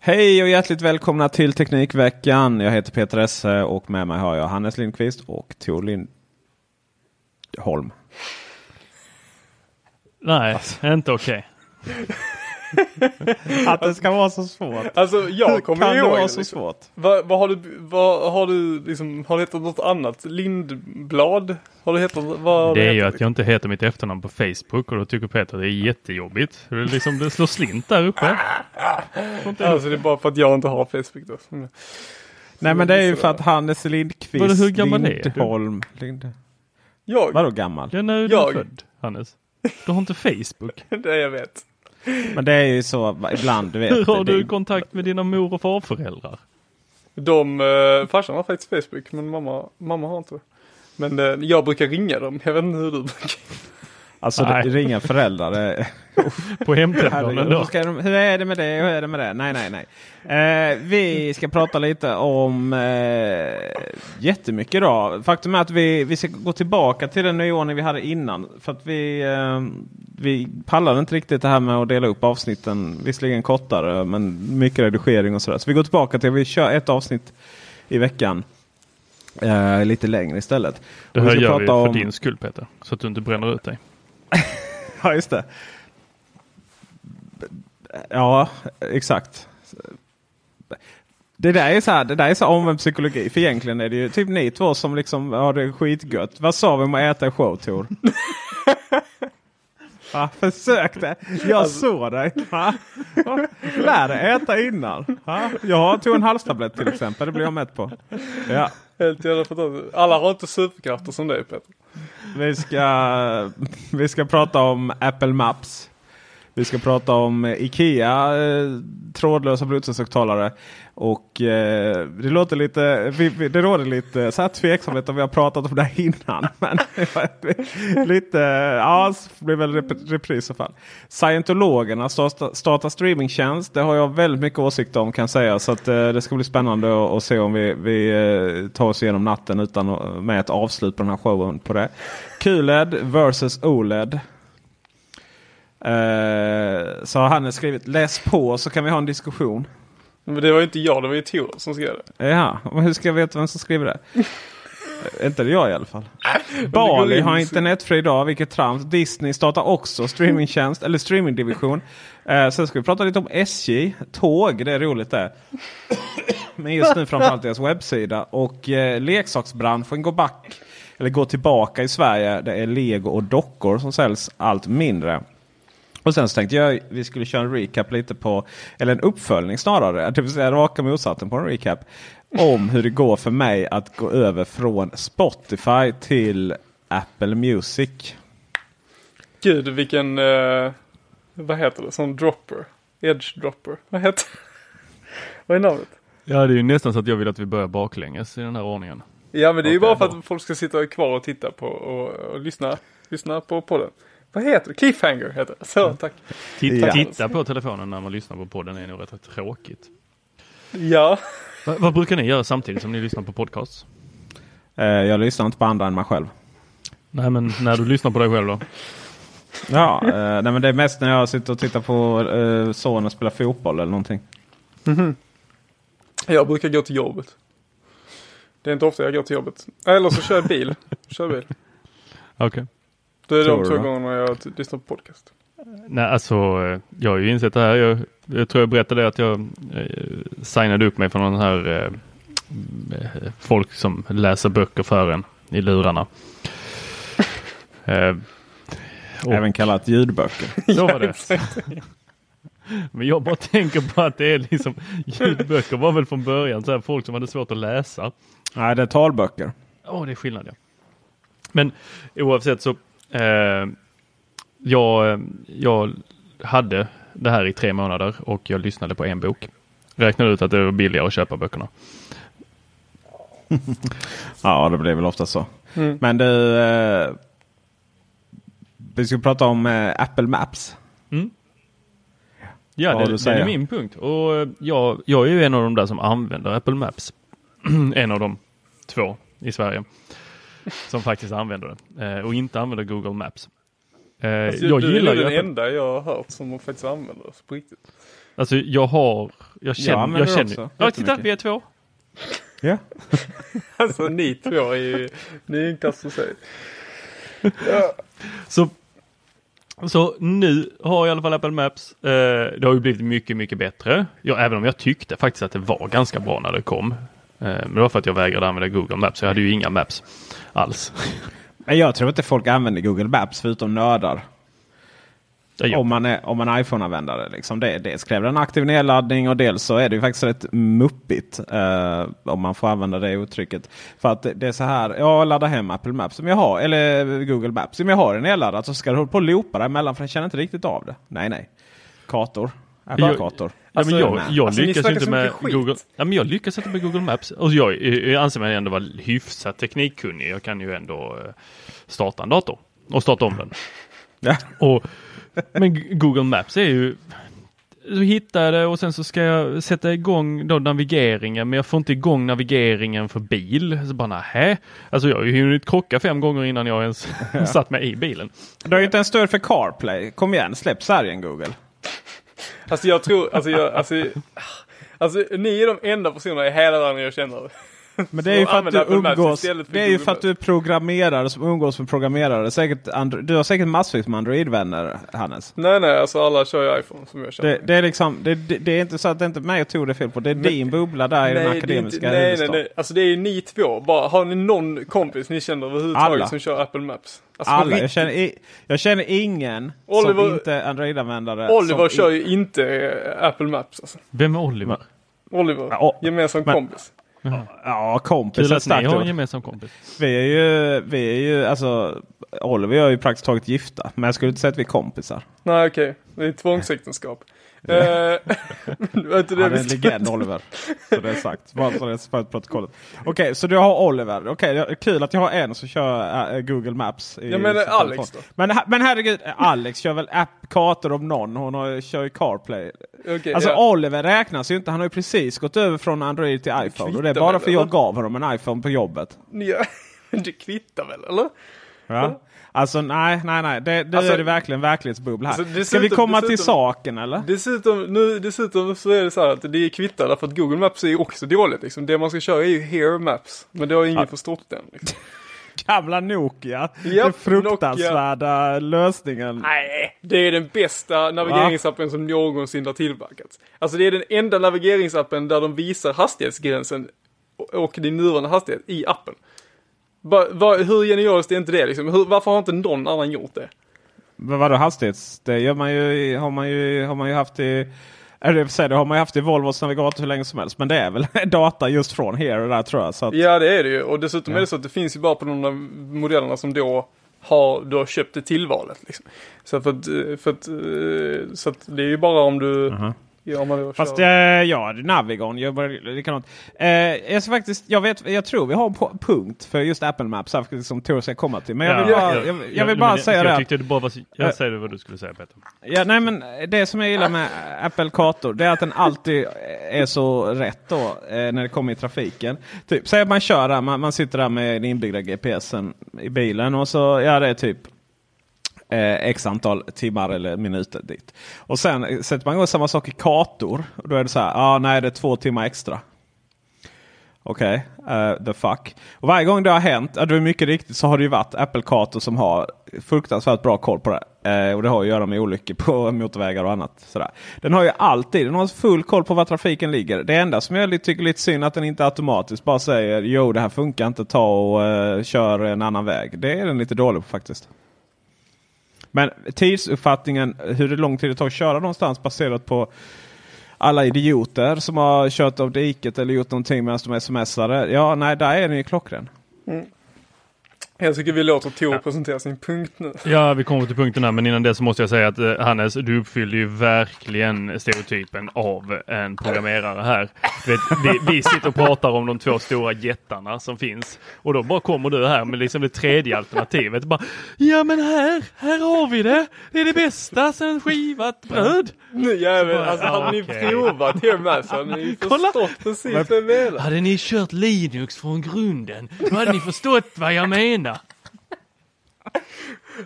Hej och hjärtligt välkomna till Teknikveckan. Jag heter Peter Esse och med mig har jag Hannes Lindqvist och Tor Lindholm. Nej, inte okej. Att det ska vara så svårt. Alltså jag kommer kan det ihåg. vara så liksom. svårt? Vad, vad har du, vad har du liksom, har det hetat något annat? Lindblad? Har det hetat, vad Det är ju att jag inte heter mitt efternamn på Facebook och då tycker Peter att det är jättejobbigt. Det, är liksom, det slår slint där uppe. Alltså det är bara för att jag inte har Facebook då. Mm. Nej men det är ju för att Hannes Lindqvist Vadå, hur gammal är du? Lindholm. Lind... Jag? Vadå gammal? Ja, när är Jag? du född, Hannes? Du har inte Facebook? Det jag vet. Men det är ju så ibland du vet. Hur har det- du kontakt med dina mor och farföräldrar? De, uh, farsan har faktiskt Facebook men mamma, mamma har inte det. Men eh, jag brukar ringa dem. Jag vet inte hur du brukar. Alltså det, Nej. det ringa föräldrar. På hemtelefonen då? de, hur är det med det? Hur är det med det? Nej, nej, nej. Eh, vi ska prata lite om eh, jättemycket idag. Faktum är att vi, vi ska gå tillbaka till den nyordning vi hade innan. För att vi, eh, vi pallade inte riktigt det här med att dela upp avsnitten. Visserligen kortare men mycket redigering och sådär. Så vi går tillbaka till att vi kör ett avsnitt i veckan. Eh, lite längre istället. Det här ska gör vi för om- din skull Peter. Så att du inte bränner ut dig. Ja, just det. Ja, exakt. Det där är så här, det där är så omvänd psykologi. För egentligen är det ju typ ni två som liksom har det skitgött. Vad sa vi om att äta i show Tor? Ja, försökte. Jag såg dig. Ja. Lär dig äta innan. Ja. Jag tog en halstablett till exempel. Det blir jag mätt på. Ja. Helt jävla fantastiskt. Alla har inte superkrafter som dig Peter. Vi ska, vi ska prata om Apple Maps. Vi ska prata om Ikea eh, trådlösa bluetooth-högtalare. Och eh, det låter lite, vi, vi, det råder lite så här tveksamhet om vi har pratat om det här innan. Men lite, ja det blir väl rep, repris i så fall. Scientologerna startar, streamingtjänst. Det har jag väldigt mycket åsikter om kan jag säga. Så att, eh, det ska bli spännande att, se om vi, vi eh, tar oss igenom natten utan med ett avslut på den här showen på det. QLED versus OLED. Eh, så har han skrivit läs på så kan vi ha en diskussion. Men det var ju inte jag, det var ju Tor som skrev det. Ja, men hur ska jag veta vem som skriver det? Inte det jag i alla fall. Bali har internetfri idag, vilket trams. Disney startar också streamingtjänst, eller streamingdivision. Eh, sen ska vi prata lite om SJ. Tåg, det är roligt det. Men just nu framförallt deras webbsida. Och eh, leksaksbranschen går back. Eller går tillbaka i Sverige. Det är lego och dockor som säljs allt mindre. Och sen så tänkte jag vi skulle köra en recap lite på, eller en uppföljning snarare, det vill säga raka motsatsen på en recap. Om hur det går för mig att gå över från Spotify till Apple Music. Gud vilken, eh, vad heter det, sån dropper? Edge dropper. Vad heter Vad är namnet? Ja, det är ju nästan så att jag vill att vi börjar baklänges i den här ordningen. Ja men det är ju bara för att folk ska sitta kvar och titta på och, och lyssna, lyssna på podden. Vad heter det? Cliffhanger heter det. Så, tack. Titta, Ja. titta på telefonen när man lyssnar på podden är nog rätt tråkigt. Ja. Va, vad brukar ni göra samtidigt som ni lyssnar på podcasts? Eh, jag lyssnar inte på andra än mig själv. Nej, men när du lyssnar på dig själv då? Ja, eh, nej, men det är mest när jag sitter och tittar på eh, sonen spela fotboll eller någonting. Jag brukar gå till jobbet. Det är inte ofta jag går till jobbet. Eller så kör jag bil. kör bil. Okej. Det är de två gångerna jag lyssnar på podcast. Nej, alltså eh, jag har ju insett det här. Jag, jag tror jag berättade att jag eh, signade upp mig för någon här eh, eh, folk som läser böcker för en i lurarna. Eh, och- Även kallat ljudböcker. Så var det. Men jag bara tänker på att det är liksom ljudböcker var väl från början så här, folk som hade svårt att läsa. Nej, det är talböcker. Åh, det är skillnad ja. Men oavsett så eh, jag, eh, jag hade det här i tre månader och jag lyssnade på en bok. Räknade ut att det var billigare att köpa böckerna. Ja, det blir väl ofta så. Mm. Men du, eh, vi ska prata om eh, Apple Maps. Ja, Vad har du det, det är min punkt. Och eh, jag, jag är ju en av de där som använder Apple Maps. en av de två i Sverige som faktiskt använder det eh, och inte använder Google Maps. Eh, Alltså, jag du gillar är ju den enda jag har hört som faktiskt använder det på riktigt. Alltså jag har, jag känner, jag det känner, också, ja titta vi är två. Ja. Alltså ni två är ju, ni är för sig. Ja. Så, så nu har jag i alla fall Apple Maps. Eh, det har ju blivit mycket, mycket bättre. Jag, även om jag tyckte faktiskt att det var ganska bra när det kom. Eh, men det var för att jag vägrade använda Google Maps. Jag hade ju inga Maps alls. Men jag tror inte folk använder Google Maps förutom nördar. Om man är, om man är iPhone-användare. Liksom det, dels kräver en aktiv nedladdning och dels så är det ju faktiskt rätt muppigt. Eh, om man får använda det uttrycket. För att det, är så här. Jag laddar hem Apple Maps. Om jag har, eller Google Maps. Om jag har den nedladdad så ska du hålla på och loopa däremellan för den känner inte riktigt av det. Nej, nej. Kartor. Apple-kartor. Ja, men jag, Alltså, jag alltså, lyckas inte med. Google. Ja, men jag lyckas inte med Google Maps. Och jag, jag anser mig ändå vara hyfsat teknikkunnig. Jag kan ju ändå eh, starta en dator och starta om den. Ja. Och, men Google Maps är ju så hittar jag det och sen så ska jag sätta igång då navigeringen men jag får inte igång navigeringen för bil. Så bara nähä. Alltså jag har ju hunnit krocka fem gånger innan jag ens satt mig i bilen. Du har ju inte ens stöd för CarPlay. Kom igen, släpp sargen Google. Alltså jag tror, alltså jag, alltså, alltså ni är de enda personerna i hela världen jag känner. Men det är ju för att du umgås. Det är ju för att du är programmerare som umgås med programmerare. Säkert Andro- du har säkert massvis med Android-vänner Hannes. Nej nej, alltså alla kör ju iPhone som jag känner. Det, det är liksom, det, det, det är inte så att det är inte mig och Tor det är fel på. Det är din bubbla där i den akademiska inte, nej, nej, huvudstaden. nej. Alltså det är ni två. Bara, har ni någon kompis ni känner överhuvudtaget Alla. som kör Apple Maps? Alltså, Alla. Jag känner, i- jag känner ingen Oliver- som inte är Android-användare. Oliver kör i- ju inte eh, Apple Maps. Alltså. Vem är Oliver? Oliver, Ja, och- gemensam men- kompis. Ja, kompis Kul att ni har en gemensam kompis. Vi är ju, vi är ju, alltså Oliver och jag är ju praktiskt taget gifta. Men jag skulle inte säga att vi är kompisar. Nej okej, det är ett tvångsäktenskap. Eh, du det Han är en legend Oliver. Så det är sagt. Bara så det är för protokollet. Okej, så du har Oliver. Okej, är kul att jag har en som kör äh, Google Maps. I Ja, men, sin Alex då? Men, men herregud, Alex kör väl app kartor om någon. Hon har, kör ju CarPlay. Okej, Alltså ja. Oliver räknas ju inte. Han har ju precis gått över från Android till iPhone. Och det är bara väl, för jag eller? gav honom en iPhone på jobbet. Ja, det kvittar väl eller? Ja. Alltså nej, nej, nej. Det, det Alltså- är det verkligen verklighetsbubbla här. Alltså, Ska dessutom- vi komma till dessutom- saken eller? Dessutom, nu, dessutom så är det så här att det kvittar därför att Google Maps är ju också dåligt. Liksom. Det man ska köra är ju Here Maps. Men det har ingen förstått än. Liksom. Gamla Nokia. Japp, den fruktansvärda lösningen. Nej, det är den bästa navigeringsappen som någonsin har tillverkats. Alltså det är den enda navigeringsappen där de visar hastighetsgränsen och- och din nuvarande hastighet i appen. Ba, va, hur genialiskt är inte det liksom? Hur, varför har inte någon annan gjort det? Men vadå hastighets? Det gör man ju, har, man ju, har man ju haft i... Eller det har man ju haft i Volvos navigator hur länge som helst. Men det är väl data just från here och där tror jag. Så att, Ja det är det ju och dessutom Ja. är det så att det finns ju bara på de där modellerna som då har, du har köpt det tillvalet. Liksom. Så, för att, eh, för att, eh, så att det är ju bara om du, Aha. Ja, man Fast eh, ja, Navigon jobbar likadant. Eh, jag, ska faktiskt, jag, vet, jag tror vi har en punkt för just Apple Maps här, som Tor ska komma till. Men jag vill bara, jag, jag vill bara men säga jag det. att- tyckte det bara var så, Eh. jag säger vad du skulle säga Peter. Ja, nej, men det som jag gillar med Apple Kartor det är att den alltid är så rätt då eh, när det kommer i trafiken. Typ, säg att man kör där, man, man sitter där med den inbyggda GPSen i bilen och så ja, det är typ eh, x antal timmar eller minuter dit. Och sen sätter man igång samma sak i kartor. Och då är det så här, ah, nej det är två timmar extra. Okej, eh, the fuck. Och varje gång det har hänt, ja, det är mycket riktigt, så har det ju varit Apple-kartor som har fruktansvärt bra koll på det. Eh, och det har att göra med olyckor på motorvägar och annat. Sådär. Den har ju alltid den har full koll på var trafiken ligger. Det enda som jag tycker är lite synd att den inte automatiskt bara säger jo det här funkar inte, ta och uh, kör en annan väg. Det är den lite dålig på faktiskt. Men tidsuppfattningen, hur lång tid det tar att köra någonstans baserat på alla idioter som har kört av diket eller gjort någonting medan de smsade. Ja, nej, där är den ju klockren. Mm. Jag tycker vi låter Tor presentera sin punkt nu. Ja, vi kommer till punkten här, men innan det så måste jag säga att eh, Hannes, du uppfyller ju verkligen stereotypen av en programmerare här. Vet, vi, vi sitter och pratar om de två stora jättarna som finns och då bara kommer du här med liksom det tredje alternativet. Bara, ja men här, här har vi det. Det är det bästa sen skivat bröd. Nu bara, alltså hade ni okej. provat hemma så hade ni Kolla. förstått precis vad jag menar. Hade ni kört Linux från grunden, då hade ni förstått vad jag menar.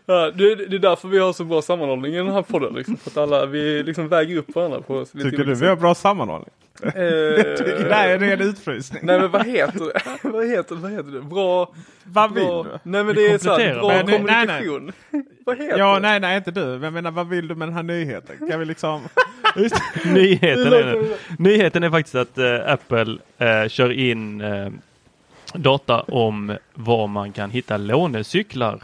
Ja, det, det är därför vi har så bra sammanhållning i den här podden liksom. För att alla, vi liksom väger upp varandra på lite Tycker du vi har bra sammanhållning? Eh, Tycker det här är en utfrysning. Nej men vad heter det? vad heter det? Vad heter det? Bra... Vad vill bra du? nej men Vi det är såhär, kompletterar bra. Men nej, nej. kommunikation. vad heter Ja, det? nej, nej, inte du. Men jag menar, vad vill du med den här nyheten? Kan vi liksom... Nyheten är, det. Nyheten är faktiskt att eh, Apple eh, kör in eh, data om var man kan hitta lånecyklar.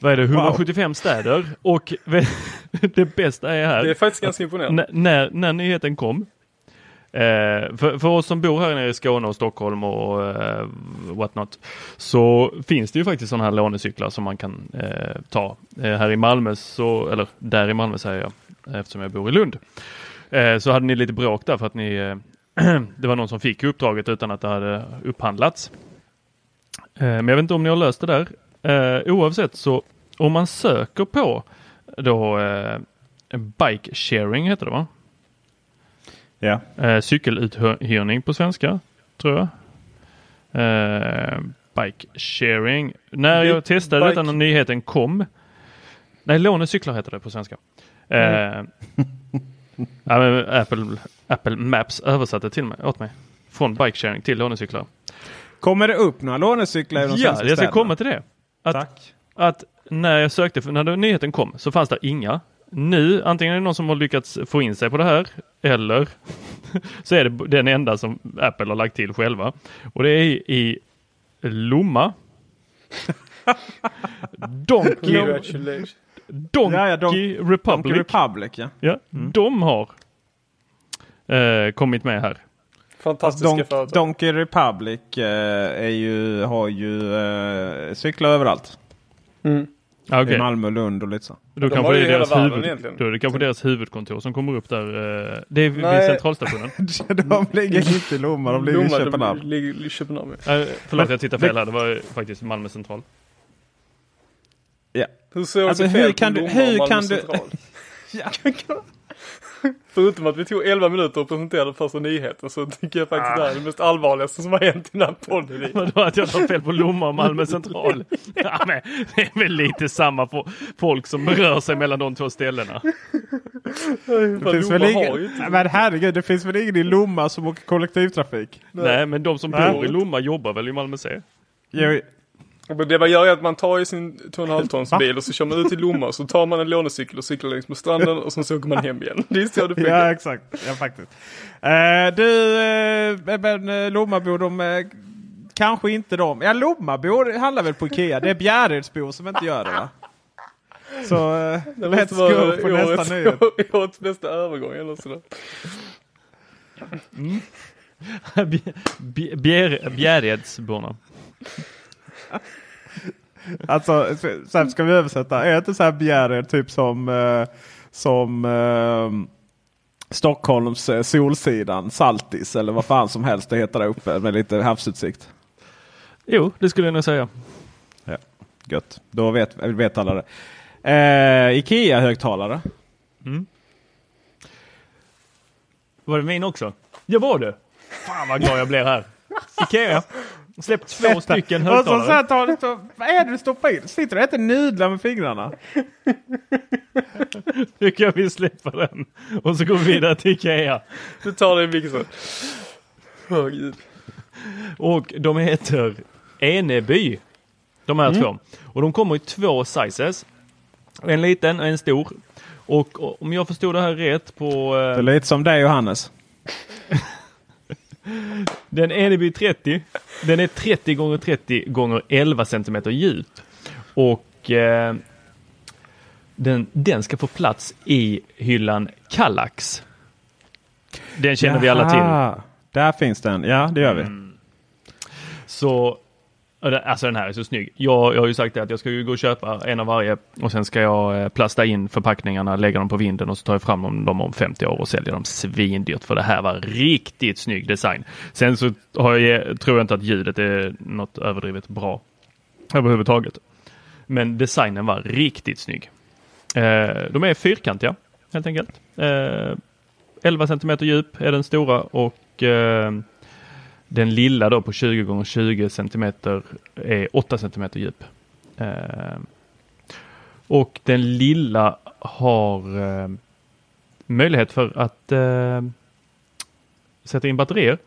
Vad är det, 175 städer och det bästa är här. Det är faktiskt ganska imponerande. När, när nyheten kom. Eh, för, för oss som bor här nere i Skåne och Stockholm och eh, what not. Så finns det ju faktiskt sådana här lånecyklar som man kan eh, ta. Eh, här i Malmö, så, eller där i Malmö säger jag eftersom jag bor i Lund. Eh, så hade ni lite bråk där för att ni eh, det var någon som fick uppdraget utan att det hade upphandlats. Men jag vet inte om ni har löst det där. Eh, oavsett så om man söker på då eh, bike sharing heter det va? Ja. Eh, cykeluthyrning på svenska, tror jag. Eh, bike sharing. När jag Bike- testade detta när nyheten kom. Nej, lånecyklar heter det på svenska. Eh, ja, men Apple, Apple Maps översatte till mig, åt mig. Från bike sharing till lånecyklar. Kommer det upp några lånecyklar i de Ja, svenska jag ska städerna? komma till det. Att, Tack. att när jag sökte, för när nyheten kom så fanns det inga. Nu, antingen är det någon som har lyckats få in sig på det här eller så är det den enda som Apple har lagt till själva. Och det är i Lomma. Donkey. Donkey, Ja, ja, Don- Republic. Donkey Republic, ja. ja, De har eh, kommit med här. Fantastiska Don företag. Donkey Republic eh, är ju, har ju eh, cyklar överallt. Mm. Ja, okej. I Malmö, Lund och lite så. Då De kanske har det är deras huvud, egentligen. då är det kanske deras huvudkontor som kommer upp där. eh, Det är vid centralstationen. de ligger inte i Lomma, de ligger i Köpenhamn. ligger i Köpenhamn. ja. Uh, förlåt, jag tittade fel här. Det var ju faktiskt Malmö central. Ja. Hur såg Alltså, hur fel kan på du- Lomma och hur Malmö kan du- central? Förutom att vi tog 11 minuter att presentera den första nyheten så tycker jag faktiskt det här är det mest allvarligaste som har hänt i den här podden. Vadå att jag tar fel på Lomma och Malmö central? Ja, men det är väl lite samma fo- folk som rör sig mellan de två ställena. Det finns väl ingen, Nej, men herregud, det finns väl ingen i Lomma som åker kollektivtrafik? Nej, men de som Nej. bor i Lomma jobbar väl i Malmö C? Jo, Men Det man gör är att man tar i sin 2,5 tons bil och så kör man ut till Lomma och så tar man en lånecykel och cyklar längs med stranden och sen så åker man hem igen. Det är så det funkar. Ja, exakt. Ja, faktiskt. Eh, du, eh, men Lommabor, de eh, kanske inte de. Ja, Lommabor handlar väl på Ikea. Det är Bjäredsbor som inte gör det va? Så eh, Det let's go på nästa årets, nyhet. årets bästa övergång eller sådär. Bj- bj- Bjär- Bjäredsborna. Alltså, sen ska vi översätta. Är inte så här Bjärred typ som, eh, som eh, Stockholms eh, Solsidan, Saltis eller vad fan som helst det heter där uppe med lite havsutsikt. Jo, det skulle jag nog säga. Gött, då vet, vet alla det. Eh, Ikea-högtalare. Var det min också? Ja, var det? Fan vad glad jag blir här. Ikea. Släppt två stycken Och så, så högtalare. här, tar så, vad är det du stoppar in? Sitter du och äter nudlar med fingrarna? Tycker jag vi släpper den. Och så går vi vidare till Ikea. Du tar dig mixen. Gud. Och de heter Eneby. De här två. Och de kommer i två sizes. En liten och en stor. Och om jag förstod det här rätt på Det är eh, lite som dig Johannes. Den Eneby 30. Den är 30 gånger 30 gånger 11 cm djup. Och eh, den, den ska få plats i hyllan Kallax. Den känner vi alla till. Jaha, Där finns den, ja det gör vi. Så och det- Alltså den här är så snygg. Jag, jag har ju sagt det att jag ska ju gå och köpa en av varje och sen ska jag eh, plasta in förpackningarna, lägga dem på vinden och så tar jag fram dem, dem om 50 år och säljer dem svindyrt för det här var riktigt snygg design. Sen så har jag, tror jag inte att ljudet är något överdrivet bra överhuvudtaget. Men designen var riktigt snygg. Eh, de är fyrkantiga helt enkelt. Eh, 11 cm djup är den stora och eh, den lilla då på 20 gånger 20 cm är 8 cm djup. Eh, och den lilla har eh, möjlighet för att eh, sätta in batterier.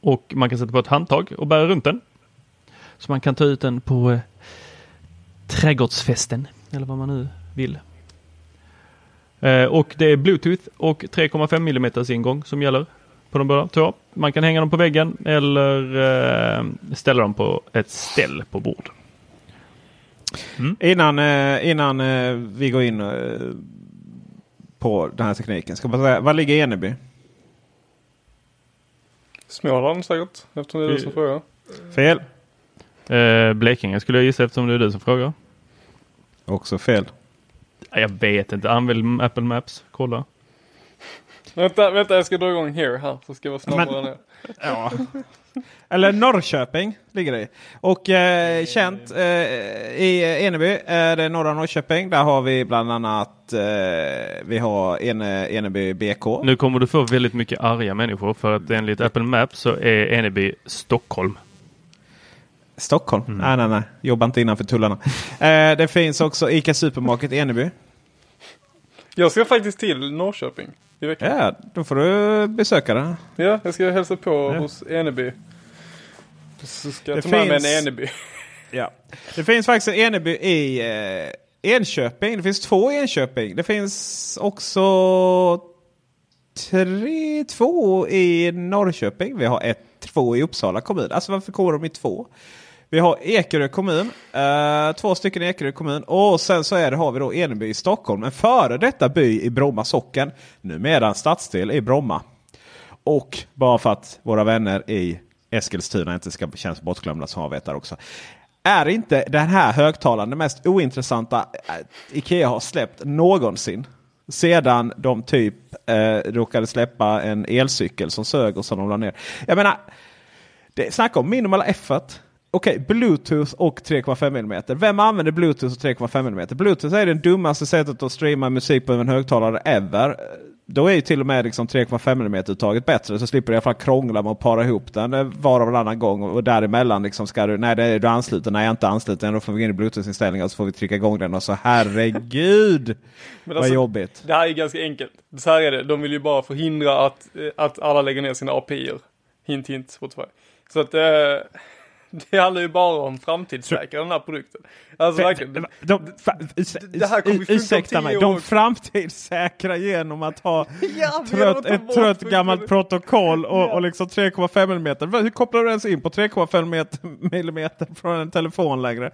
Och man kan sätta på ett handtag och bära runt den. Så man kan ta ut den på eh, trädgårdsfesten eller vad man nu vill. Eh, och det är Bluetooth och 3,5 mm ingång som gäller på de båda två. Man kan hänga dem på väggen eller eh, ställa dem på ett ställ på bord. Innan, eh, innan eh, vi går in eh, på den här tekniken. Ska jag bara säga, var ligger Eneby? Småland säkert, eftersom det är du som frågar. Fel. Eh, Blekinge skulle jag gissa eftersom det är du som frågar. Också fel. Ja, Jag vet inte, använd Apple Maps, kolla. Vänta, vänta, jag ska dra igång here här, så ska jag vara snabbare Men-. Ja. Eller Norrköping ligger det i. Och eh, känt eh, i Eneby är det norra Norrköping. Där har vi bland annat eh, vi har Ene, Eneby BK. Nu kommer du få väldigt mycket arga människor för att enligt Apple Maps så är Eneby Stockholm. Stockholm? Nej, nej, nej. Jobbar inte innanför tullarna. eh, det finns också ICA Supermarket Eneby. Jag ska faktiskt till Norrköping i veckan. Ja, då får du besöka den. Ja, jag ska hälsa på Ja. hos Eneby. Så ska jag Det ta med mig en finns- Eneby. Ja. Det finns faktiskt en Eneby i eh, Enköping. Det finns två i Enköping. Det finns också tre, två i Norrköping. Vi har ett, två i Uppsala kommun. Alltså varför kommer de i två? Vi har Ekerö kommun. Eh, två stycken i Ekerö kommun. Och sen så är det, har vi då Eneby i Stockholm. En före detta by i Bromma socken. Numera en stadsdel i Bromma. Och bara för att våra vänner i Eskilstuna inte ska kännas bortglömda som har vet där också. Är inte den här högtalaren det mest ointressanta eh, Ikea har släppt någonsin? Sedan de typ eh, råkade släppa en elcykel som sög och som de la ner. Jag menar, det snacka om minimal effort. Okej, Bluetooth och 3,5 mm. Vem använder Bluetooth och 3,5 mm? Bluetooth är det dummaste sättet att streama musik på en högtalare ever. Då är ju till och med liksom 3,5 mm uttaget bättre. Så slipper du i alla fall krångla med att para ihop den eh, var och varannan gång. Och däremellan liksom ska du, nej det är du ansluten, nej jag är inte ansluten. Då får vi gå in i Bluetooth-inställningar och så får vi trycka igång den och så herregud Men vad alltså, jobbigt. Det här är ganska enkelt. Så här är det, de vill ju bara förhindra att, eh, att alla lägger ner sina API-er. Hint hint Spotify. Så att, eh, det handlar ju bara om framtidssäkra den här produkten. Alltså verkligen. De, det- de, det här kommer funka ursäkta mig, de framtidssäkra genom att ha Ja, trött, ett trött gammalt protokoll och, Ja. och liksom 3,5 mm. Hur kopplar du ens in på 3,5 mm från en telefon längre?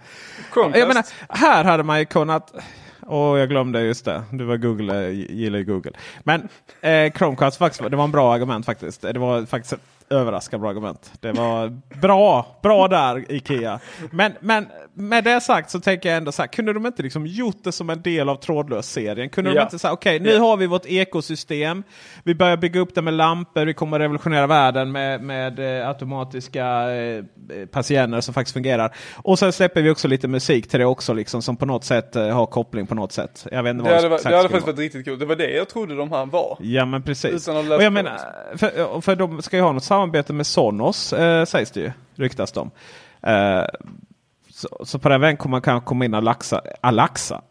Jag menar, här hade man ju kunnat... Åh, jag glömde just det. Du var Google, gillar ju Google. Men eh, Chromecast, faktiskt, det var en bra argument faktiskt. Det var faktiskt överraskande bra argument. Det var bra, bra där Ikea. Men, men med det sagt så tänker jag ändå så här, kunde de inte liksom gjort det som en del av trådlös-serien? Kunde de Ja. inte säga, okej nu har vi vårt ekosystem. Vi börjar bygga upp det med lampor, vi kommer revolutionera världen med, med eh, automatiska eh, patienter som faktiskt fungerar. Och sen släpper vi också lite musik till det också liksom som på något sätt eh, har koppling på något sätt. Jag vet inte Det vad hade, varit- exakt det hade faktiskt varit riktigt kul. Det var det jag trodde de här var. Ja men precis. Utan att Och jag på menar, för, för de ska ju ha något samarbete med Sonos eh, sägs det ju. Ryktas de. Eh, så, så på den vägen kommer man kanske komma in Alexa, Alexa,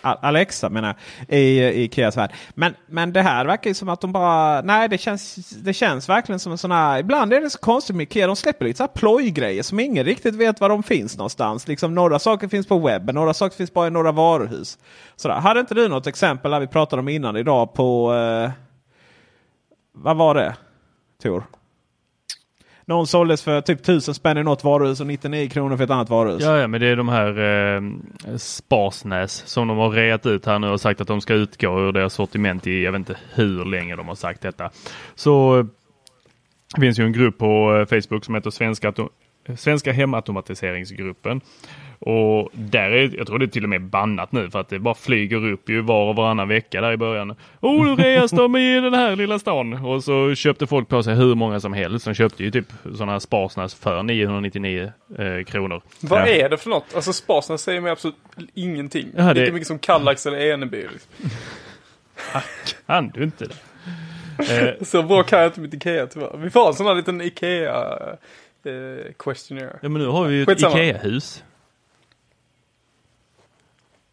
Alexa menar jag, i, i Ikeas värld. Men, men det här verkar ju som att de bara, nej det känns, det känns verkligen som en sån här, ibland är det så konstigt med Ikea, de släpper lite så här plojgrejer som ingen riktigt vet var de finns någonstans. Liksom några saker finns på webben, några saker finns bara i några varuhus. Sådär. Hade inte du något exempel där vi pratade om innan idag på, eh, vad var det Tor? Någon såldes för typ 1000 spänn i något varuhus och 99 kronor för ett annat varuhus. Ja, ja, men det är de här eh, Sparsnäs som de har reat ut här nu och sagt att de ska utgå ur deras sortiment i, jag vet inte hur länge de har sagt detta. Så det finns ju en grupp på eh, Facebook som heter Svenska, Svenska Hemautomatiseringsgruppen. Och där är, jag tror det är till och med bannat nu för att det bara flyger upp ju var och varannan vecka där i början. Oh, nu reas de i den här lilla stan. Och så köpte folk på sig hur många som helst. De köpte ju typ sådana här Sparsnäs för 999 eh, kronor. Vad Ja. är det för något? Alltså Sparsnäs säger mig absolut ingenting. Ja, det- Lika mycket som Kallax eller Eneby. Liksom. Kan du inte det? Eh, Så bra kan jag inte mitt Ikea tyvärr. Vi får en sån här liten Ikea eh, questionnaire. ja men nu har vi ju ett. Ikea-hus.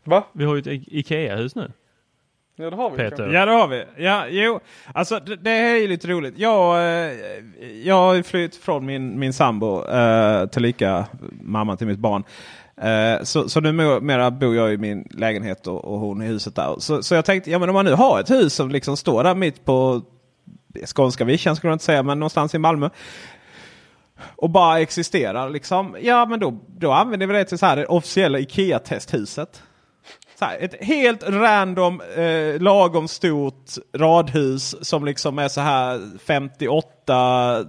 Va? Vi har ju ett Ikea-hus nu. Ja det har vi Peter. kanske. Ja det har vi. Ja, jo. Alltså det, det är ju lite roligt. Jag, eh, jag har ju flytt från min, min sambo eh, tillika mamma till mitt barn. Eh, så, så numera bor jag i min lägenhet och, och hon i huset där. Så, så jag tänkte, ja men om man nu har ett hus som liksom står där mitt på skånska vischan skulle jag inte säga, men någonstans i Malmö. Och bara existerar liksom. Ja men då, då använder vi det till så här det officiella Ikea-testhuset. Så här, ett helt random eh, lagom stort radhus som liksom är så här 58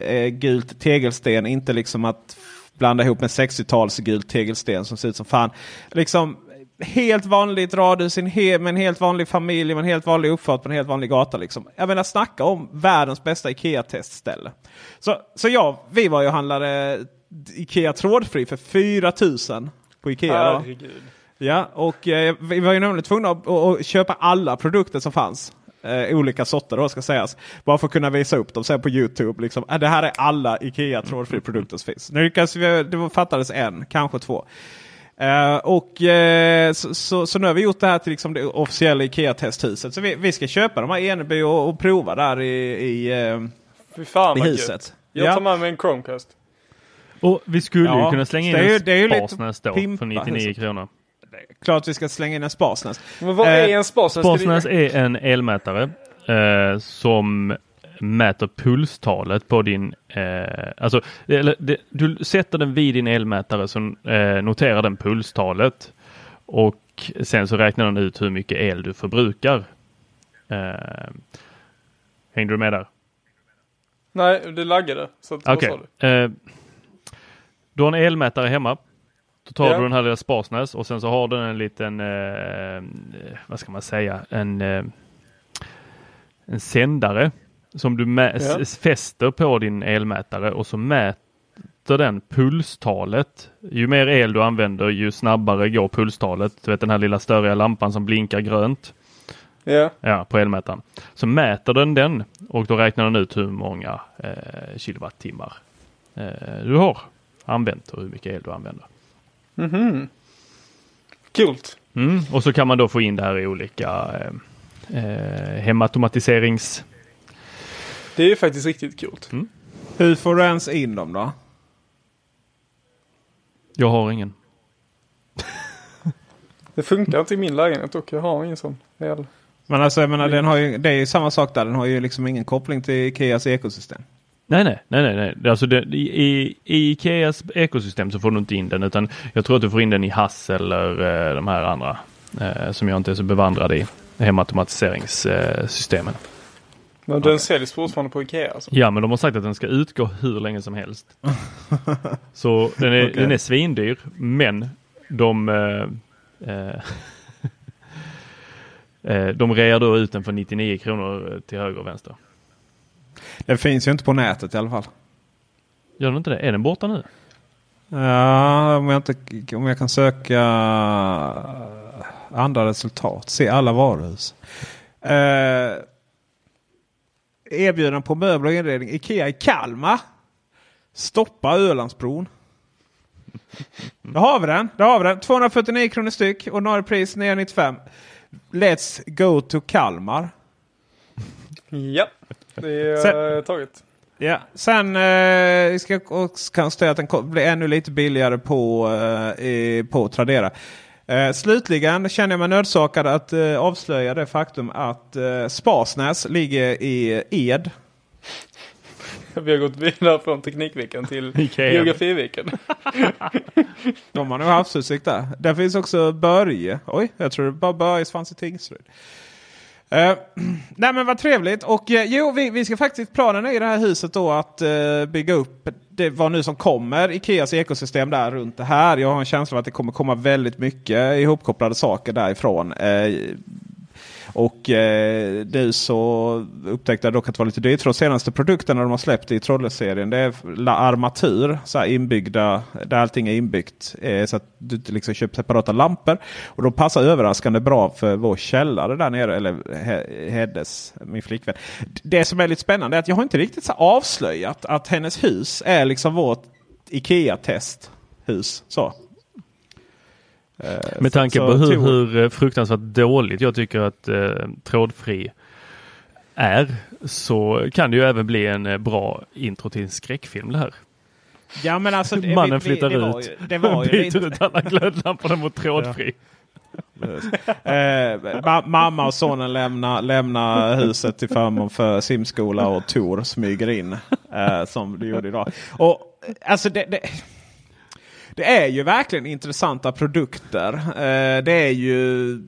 eh, gult tegelsten. Inte liksom att blanda ihop med 60-tals gult tegelsten som ser ut som fan. Liksom helt vanligt radhus he- med en helt vanlig familj med en helt vanlig uppfart på en helt vanlig gata. Liksom. Jag menar snacka om världens bästa Ikea-testställe. Så, så ja, vi var ju och handlade Ikea trådfri för 4000 på Ikea. Då. Ja, och eh, vi var ju nämligen tvungna att, att, att köpa alla produkter som fanns. Eh, olika sorter då ska sägas. Bara för att kunna visa upp dem sen på Youtube. Liksom. Eh, det här är alla Ikea trådfri produkter som finns. Nu lyckades vi, det fattades en, kanske två. Eh, och eh, så, så, så nu har vi gjort det här till liksom det officiella Ikea-testhuset. Så vi, vi ska köpa de här i Eneby och, och prova där i, i, eh, Fy fan i huset. Jag Ja. tar med mig en Chromecast. Och vi skulle Ja, ju kunna slänga in en då pimpa för 99 huset. kronor. Klart vi ska slänga in en Sparsnäs. Men vad Eh, är en Sparsnäs? Sparsnäs det- är en elmätare eh, som mäter pulstalet på din... Eh, alltså, eller, det, du sätter den vid din elmätare så eh, noterar den pulstalet och sen så räknar den ut hur mycket el du förbrukar. Eh, hängde du med där? Nej, det laggade. Så sa du? Eh, du har en elmätare hemma. Då tar Ja. du den här lilla Sparsnäs och sen så har den en liten, eh, vad ska man säga, en, eh, en sändare som du Ja. fäster på din elmätare och så mäter den pulstalet. Ju mer el du använder ju snabbare går pulstalet. Du vet den här lilla större lampan som blinkar grönt. Ja. Ja, på elmätaren. Så mäter den den och då räknar den ut hur många eh, kilowattimmar eh, du har använt och hur mycket el du använder. Mhm. Kul. Mm. Och så kan man då få in det här i olika eh, eh, hemautomatiserings... Det är ju faktiskt riktigt kul. Hur får du ens in dem då? Jag har ingen. Det funkar inte i min lägenhet och jag har ingen sån. Men alltså jag menar, den har ju, det är ju samma sak där. Den har ju liksom ingen koppling till Ikeas ekosystem. Nej, nej, nej, nej. Alltså det, i, I Ikeas ekosystem så får du inte in den utan jag tror att du får in den i Hass eller eh, de här andra eh, som jag inte är så bevandrad i. Hemautomatiseringssystemen. Men den säljs fortfarande på Ikea alltså? Ja, men de har sagt att den ska utgå hur länge som helst. så den är, Okej. den är svindyr, men de eh, eh, eh, de rear då ut den för 99 kronor till höger och vänster. Den finns ju inte på nätet i alla fall. Gör den inte det? Är den borta nu? Ja, om jag, inte, om jag kan söka andra resultat. Se alla varuhus. Eh, erbjudanden på möbler och inredning. Ikea i Kalmar. Stoppa Ölandsbron. Då har vi den. Då har vi den. 249 kronor styck. Ordinarie pris 995. Let's go to Kalmar. Ja, det är Sen- eh, taget. Ja, sen eh, ska också konstatera att den blir ännu lite billigare på, eh, i- på Tradera. Eh, slutligen känner jag mig nödsakad att eh, avslöja det faktum att eh, Sparsnäs ligger i Ed. Vi har gått vidare från Teknikveckan till Ikea. Geografiviken. De har nog havsutsikt där. Där finns också Börje. Oj, jag tror det bara Börjes fanns i Tingsryd. Uh, nej men vad trevligt. Och uh, jo, vi, vi ska faktiskt planen är i det här huset då att uh, bygga upp det vad nu som kommer. Ikeas ekosystem där runt det här. Jag har en känsla av att det kommer komma väldigt mycket ihopkopplade saker därifrån. Uh, och eh, nu så upptäckte jag dock att det var lite dyrt. För de senaste produkterna de har släppt i Trolle-serien det är la armatur. Så här inbyggda, där allting är inbyggt. Eh, så att du inte liksom köper separata lampor. Och de passar överraskande bra för vår källare där nere. Eller He- Heddes, min flickvän. Det som är lite spännande är att jag har inte riktigt så avslöjat att hennes hus är liksom vårt Ikea-testhus. Så. Eh, Med tanke så på hur, hur eh, fruktansvärt dåligt jag tycker att eh, trådfri är så kan det ju även bli en eh, bra intro till en skräckfilm det här. Ja, men alltså, det- Mannen vi- vi- flyttar det var ut ju- Det var ju byter lite, ut alla glödlamporna mot trådfri. eh, ma- mamma och sonen lämnar lämna huset till förmån för simskola och Tor smyger in. Eh, som du gjorde idag. Och alltså det, det, det är ju verkligen intressanta produkter. Eh, det är ju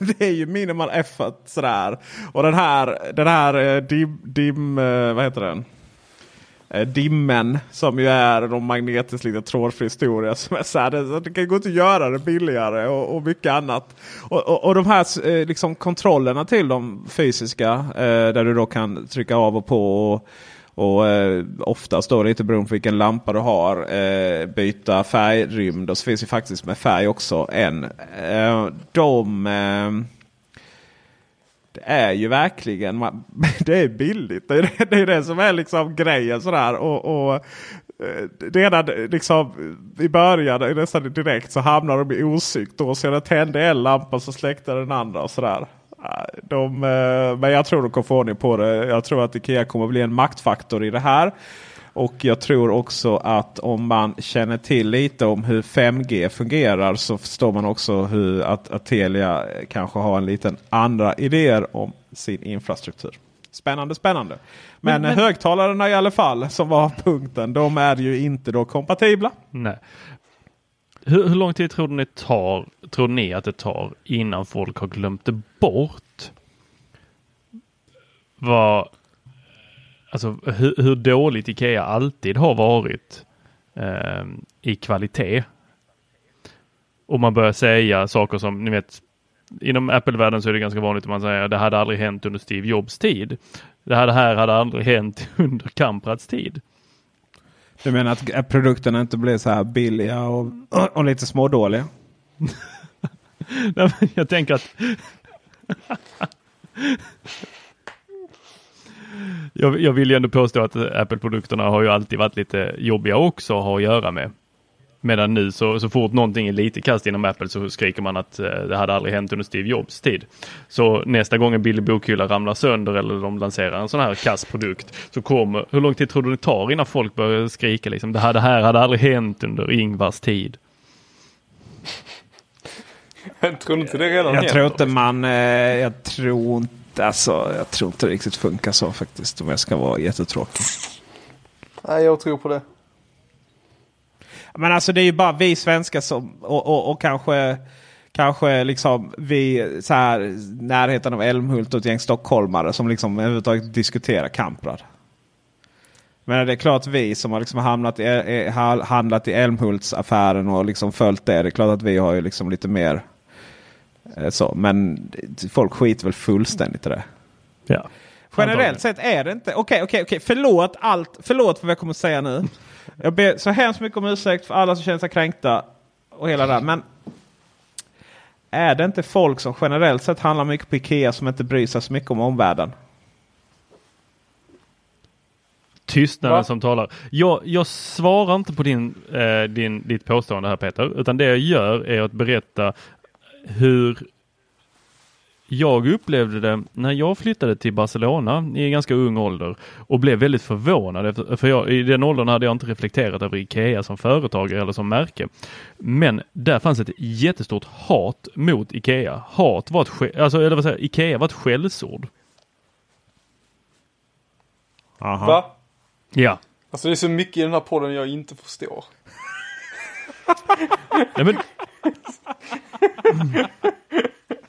det är ju minimal effort sådär. Och den här, den här eh, dim, dim eh, vad heter den? Eh, dimmen som ju är de magnetiskt lite trådfri historia. Som är så här, det, det kan gå inte att göra det billigare och, och mycket annat. Och, och, och de här liksom kontrollerna till de fysiska där du då kan trycka av och på. Och, och eh, oftast då lite beroende på vilken lampa du har. Eh, byta färgrymd och så finns det faktiskt med färg också en. Eh, de eh, det är ju verkligen, man- det är billigt. Det är det, det, är det som är liksom grejen sådär. Och, och eh, redan liksom i början, nästan direkt, så hamnar de i osynk. Då så jag tände en lampa så släckte den andra och sådär. De, eh, men jag tror de kommer få ordning på det. Jag tror att Ikea kommer bli en maktfaktor i det här. Och jag tror också att om man känner till lite om hur 5G fungerar så förstår man också hur att, att Telia kanske har en liten andra idéer om sin infrastruktur. Spännande, spännande. Men, Men- men- högtalarna i alla fall som var punkten, de är ju inte då kompatibla. Nej. Hur, hur lång tid tror ni, tar, tror ni att det tar innan folk har glömt det bort? Vad, alltså hur, hur dåligt Ikea alltid har varit eh, i kvalitet. Och man börjar säga saker som, ni vet, inom Apple-världen så är det ganska vanligt att man säger det hade aldrig hänt under Steve Jobs tid. Det här, det här hade aldrig hänt under Kamprads tid. Du menar att produkterna inte blir så här billiga och, och lite smådåliga? Nej, Jag tänker att jag, jag vill ju ändå påstå att Apple-produkterna har ju alltid varit lite jobbiga också att ha att göra med. Medan nu så, så fort någonting är lite kast inom Apple så skriker man att eh, det hade aldrig hänt under Steve Jobs tid. Så nästa gång en billig bokhylla ramlar sönder eller de lanserar en sån här kass produkt så kommer, hur lång tid tror du det tar innan folk börjar skrika liksom det här, det här hade aldrig hänt under Ingvars tid? Jag tror inte det redan Jag tror inte man... Eh, jag tror inte... Alltså, jag tror inte det riktigt funkar så faktiskt. Om jag ska vara jättetråkig. Nej, jag tror på det. Men alltså det är ju bara vi svenskar som... Och, och, och kanske... Kanske liksom vi så här närheten av Älmhult och ett gäng stockholmare som liksom överhuvudtaget diskuterar Kamprad. Men det är klart vi som har liksom hamnat i, handlat i Älmhultsaffären och liksom följt det. Det är klart att vi har ju liksom lite mer eh, så. Men folk skiter väl fullständigt i det. Ja. Generellt sett är det inte. Okej, okej, okej. Förlåt allt. Förlåt för vad jag kommer att säga nu. Jag ber så hemskt mycket om ursäkt för alla som känner sig kränkta. Och hela det. Men är det inte folk som generellt sett handlar mycket på Ikea som inte bryr sig så mycket om omvärlden? Tystnaden Va? som talar. Jag, jag svarar inte på din, eh, din, ditt påstående här Peter, utan det jag gör är att berätta hur jag upplevde det när jag flyttade till Barcelona i en ganska ung ålder och blev väldigt förvånad. För jag, i den åldern hade jag inte reflekterat över Ikea som företag eller som märke. Men där fanns ett jättestort hat mot Ikea. Hat var ett, alltså, eller vad säger, Ikea var ett skällsord. Aha. Va? Ja. Alltså det är så mycket i den här podden jag inte förstår. Nej, men,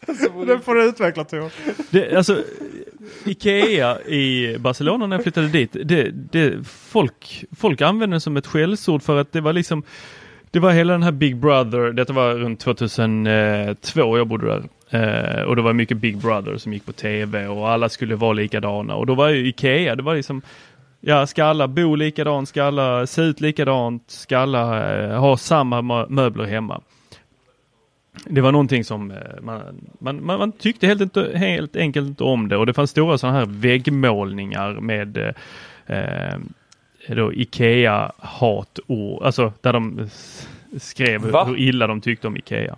Det får du utveckla Tor. Det, alltså, Ikea i Barcelona när jag flyttade dit, det, det, folk, folk använde det som ett skällsord för att det var liksom det var hela den här Big Brother, detta var runt 2002 jag bodde där. Eh, och det var mycket Big Brother som gick på tv och alla skulle vara likadana och då var ju Ikea, det var liksom Ja, ska alla bo likadant, ska alla se ut likadant, ska alla eh, ha samma mö- möbler hemma. Det var någonting som eh, man, man, man, tyckte helt, helt enkelt inte om det och det fanns stora sådana här väggmålningar med eh, eh, då Ikea hatord, alltså där de skrev Va? hur illa de tyckte om Ikea.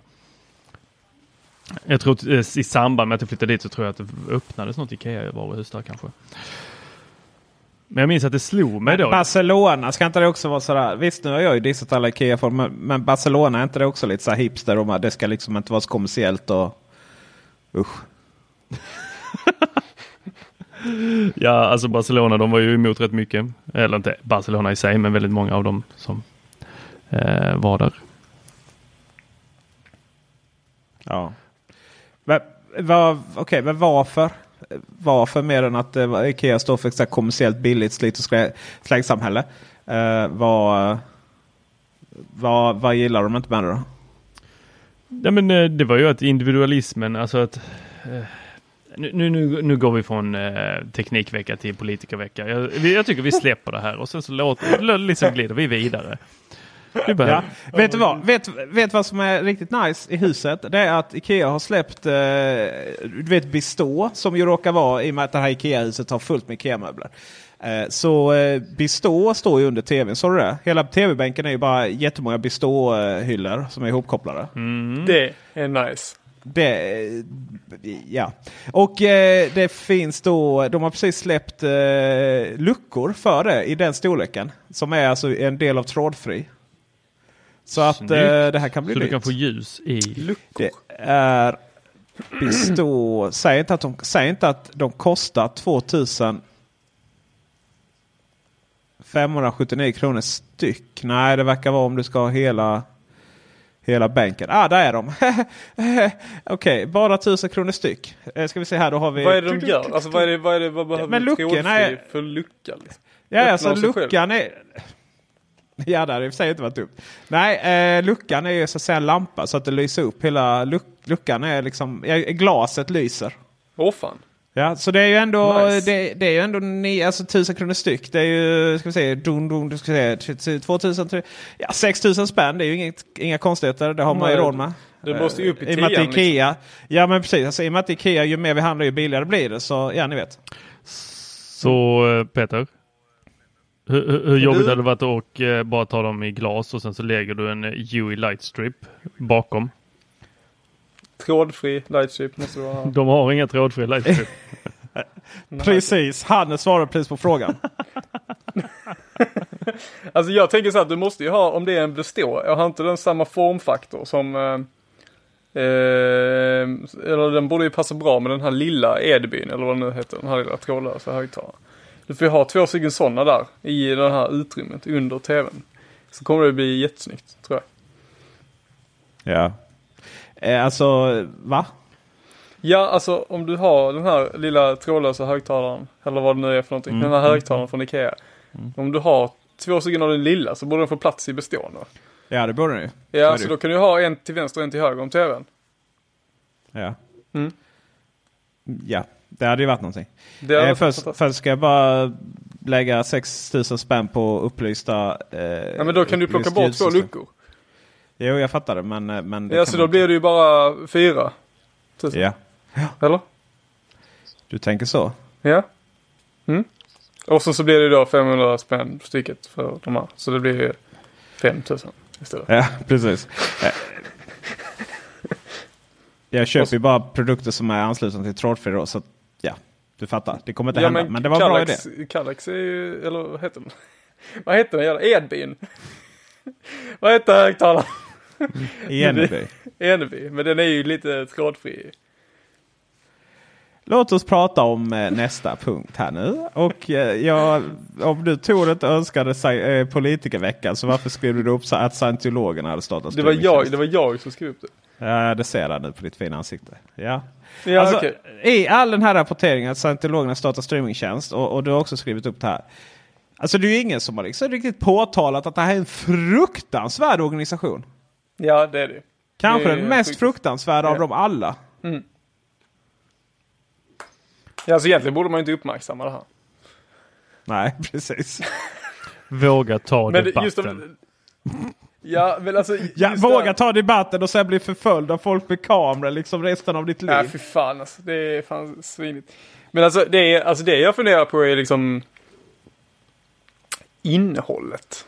Jag tror eh, i samband med att jag flyttade dit så tror jag att det öppnades något Ikea varuhus där kanske. Men jag minns att det slog mig då. Barcelona, ska inte det också vara sådär? Visst nu har jag ju dissat alla Ikea men, men Barcelona är inte det också lite så hipster? Och det ska liksom inte vara så kommersiellt och... Usch. Ja, alltså Barcelona, de var ju emot rätt mycket. Eller inte Barcelona i sig, men väldigt många av dem som eh, var där. Ja. Men, vad, okej, men varför? Varför mer än att eh, Ikea står för ett kommersiellt billigt slit och slängsamhälle? Eh, vad, vad, vad gillar de inte med det då? Ja, men eh, det var ju att individualismen, alltså att eh, nu, nu, nu, går vi från eh, teknikvecka till politikervecka. Jag, jag tycker vi släpper det här och sen så låter, liksom glider vi vidare. Ja. Vet du vad? Vet, vet vad som är riktigt nice i huset? Det är att Ikea har släppt eh, du vet Bistå som ju råkar vara i och med att det här Ikea-huset har fullt med Ikea-möbler. Eh, så eh, Bistå står ju under tvn. Såg du det? Hela tv-bänken är ju bara jättemånga Bistå-hyllor som är ihopkopplade. Det är nice. Det, ja. Och eh, det finns då, de har precis släppt eh, luckor för det i den storleken. Som är alltså en del av trådfri. Så att Snyggt. eh, det här kan bli så du nytt. kan få ljus i. Det är bestå, säg inte att de, säg inte att de kostar 2000 579 kronor styck. Nej, det verkar vara om du ska ha hela Hela bänken. Ah, där är de. Okej, bara 1000 kronor styck. Eh, ska vi se här, då har vi... Vad är det de gör? Alltså vad är det, vad är det, vad behöver Men luckorna trådfri är- för lucka? Liksom? Ja, alltså luckan är... Ja, det hade i och för sig inte varit dumt. Nej, eh, luckan är ju så att säga en lampa så att det lyser upp. Hela luck luckan är liksom... Ja, glaset lyser. Åh fan. Ja, så det är ju ändå, Nice. det, det är ju ändå ni, alltså 1000 kronor styck. Det är ju, ska vi se, dun, dun, du ska se, 2000, tre- ja 6000 spänn. Det är ju inget, inga konstigheter. Det har man ju råd med. det måste ju upp i Eh, I och med att tian, Ikea, Ja men precis, alltså, i och med att Ikea ju mer vi handlar ju billigare blir det. Så ja, ni vet. Så eh, Peter, Hur, hur, hur jobbigt Du- hade det varit att och, eh, bara ta dem i glas och sen så lägger du en eh, UE Lightstrip bakom. Trådfri lightstrip måste det vara. De har inga trådfria Lightstrip. Precis, han svarar precis på frågan. Alltså jag tänker så att du måste ju ha, om det är en bestå, jag har inte den samma formfaktor som eh, eh, eller den borde ju passa bra med den här lilla Edbyn, eller vad den nu heter, den här lilla trådlösa högtalaren. Du får ju ha två stycken sådana där i det här utrymmet under tvn. Så kommer det bli jättesnyggt, tror jag. Ja. Eh, alltså, va? Ja, alltså om du har den här lilla trådlösa högtalaren, eller vad det nu är för någonting, den här högtalaren från Ikea. Om du har två stycken av den lilla så borde den få plats i bestående. Ja, det borde den ju. Ja, så ju. då kan du ha en till vänster och en till höger om tvn. Ja. Mm. Ja, det hade ju varit någonting. Eh, först, först ska jag bara lägga 6000 spänn på upplysta... Eh, Ja, men då kan du plocka bort två luckor. Jo, jag fattar det. Men, eh, men det Ja, så då blir det ju bara fyra. tusen. Ja, Eller? du tänker så. Ja. Mm. Och så, så blir det då 500 spänn stycket för de här. Så det blir ju 5000 istället. Ja, precis. Eh, jag köper ju bara produkter som är anslutna till trådfri då, så ja, du fattar. Det kommer inte hända. Men, det var en bra idé. Kallax, Kallax är ju, eller vad heter den? vad heter den jävla Edbyn? vad heter högtalaren? Eneby. Eneby, men den är ju lite trådfri. Låt oss prata om eh, nästa punkt här nu. Och eh, jag, om du Tor inte önskade eh, politikerveckan så varför skrev du upp att scientologerna hade startat Det var, jag, det var jag som skrev upp det. Ja, det ser jag nu på ditt fina ansikte. Ja. Ja, alltså, okej. I all den här rapporteringen att scientologerna startar streamingtjänst och, och du har också skrivit upp det här. Alltså det är ju ingen som har liksom riktigt påtalat att det här är en fruktansvärd organisation. Ja, det är det. Kanske Det är den mest fruktansvärda av Ja. dem alla. Ja, alltså egentligen borde man ju inte uppmärksamma det här. Nej, precis. Våga ta Men debatten. Ja, men alltså. Ja, just våga det- ta debatten och sen bli förföljd av folk med kameror liksom resten av ditt liv. Ja, fy fan alltså. Det är fan svinigt. Men alltså det, är, alltså det jag funderar på är liksom innehållet.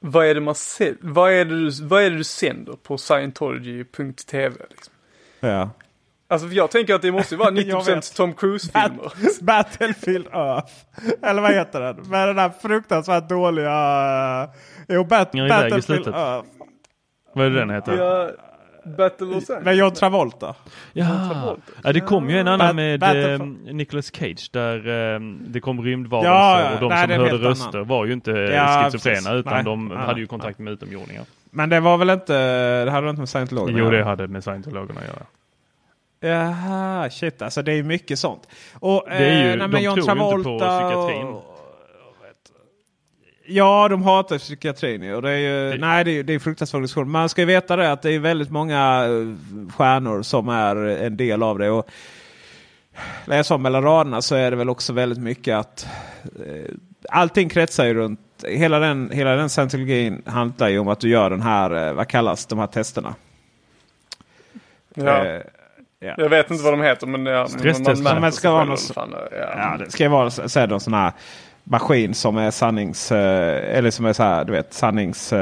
Vad är det man ser, vad är det du, vad är det du sänder på scientology.tv liksom? Ja. Alltså för jag tänker att det måste ju vara Jag 90% vet. Tom Cruise-filmer. Bat- Battlefield Earth. Eller vad heter den? Med den där fruktansvärt dåliga... eh, Jo, bat- Ja, Battlefield slutet. Earth. Vad är det den heter? Ja, Battle Los Med. John Travolta. Ja. ja, det kom ju en annan Bat- med Battle eh, Nicolas Cage där eh, det kom rymdvarelser Ja, och de Nej, som hörde röster annan. var ju inte Ja, schizofrena precis. utan Nej. de hade ju kontakt med utomjordingar. Men det var väl inte... Det hade inte med scientologerna Jo, det hade med scientologerna att göra. Jaha, shit alltså det är mycket sånt. Och, Det är ju- eh, nej, de John tror ju inte på Travolta psykiatrin. och- Ja, de hatar psykiatrin. Och det är ju, Det- nej, det är, det är fruktansvärt organisation. Man ska ju veta det att det är väldigt många eh, stjärnor som är en del av det. Och läser om mellan raderna så är det väl också väldigt mycket att eh, allting kretsar ju runt Hela den, hela den scientologin handlar ju om att du gör den här, eh, vad kallas de här testerna? Ja. Eh, ja. Jag vet inte vad de heter men ja, Stresstester. märker Men ska vara vad fan. Ja, Ja. det ska ju vara så, så en sån här maskin som är sannings... Eh, eller som är så här, du vet, sannings...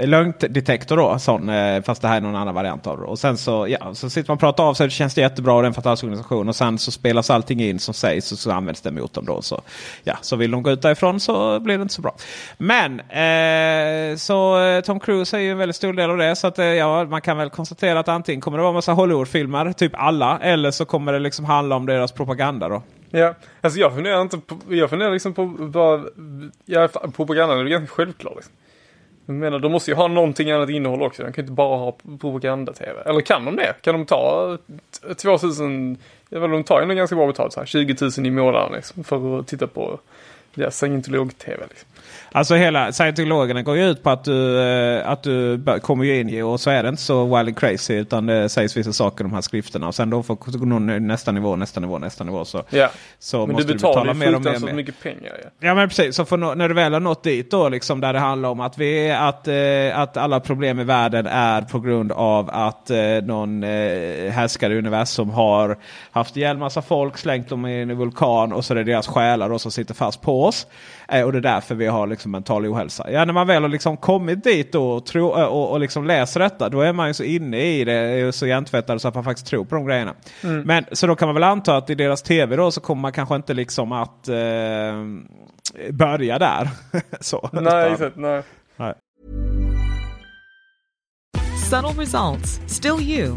Eh, Lögndetektor då, sån, eh, fast det här är någon annan variant av det. Och sen så, ja, så sitter man och pratar av sig, det känns det jättebra och det är en fantastisk organisation. Och sen så spelas allting in som sägs och så används det mot dem då. Så, ja, så vill de gå ut därifrån så blir det inte så bra. Men eh, så eh, Tom Cruise är ju en väldigt stor del av det. Så att, ja, man kan väl konstatera att antingen kommer det vara en massa Hollywoodfilmer, typ alla. Eller så kommer det liksom handla om deras propaganda då. Ja, alltså jag funderar inte på, jag funderar liksom på vad, ja, propagandan är ju ganska självklar liksom. Jag menar, de måste ju ha någonting annat innehåll också. De kan ju inte bara ha propaganda-tv. Eller kan de det? Kan de ta 2000, ja, väl, de tar ju ändå ganska bra betalt så här, 20 000 i månaden liksom, för att titta på deras scientolog-tv liksom. Alltså hela scientologerna går ju ut på att du, eh, att du kommer ju in i och så är det inte så wild and crazy utan det sägs vissa saker i de här skrifterna. Och sen då får du gå nästa nivå, nästa nivå, nästa nivå. Så, Ja. så Men du måste betalar ju mer och mer. fruktansvärt mer. mycket pengar. Ja. Ja men precis, så nå- när du väl har nått dit då liksom där det handlar om att, vi, att, eh, att alla problem i världen är på grund av att eh, någon eh, härskare i universum har haft ihjäl massa folk, slängt dem i en vulkan och så är det deras själar då som sitter fast på oss. Eh, och det är därför vi har liksom mental ohälsa. Ja när man väl har liksom kommit dit då och, tro, eh, och, och liksom läser detta då är man ju så inne i det, så hjärntvättad så att man faktiskt tror på de grejerna. Men så då kan man väl anta att i deras tv då så kommer man kanske inte liksom att eh, börja där. så, Nej, exakt. Nej. nej. Subtle results, still you,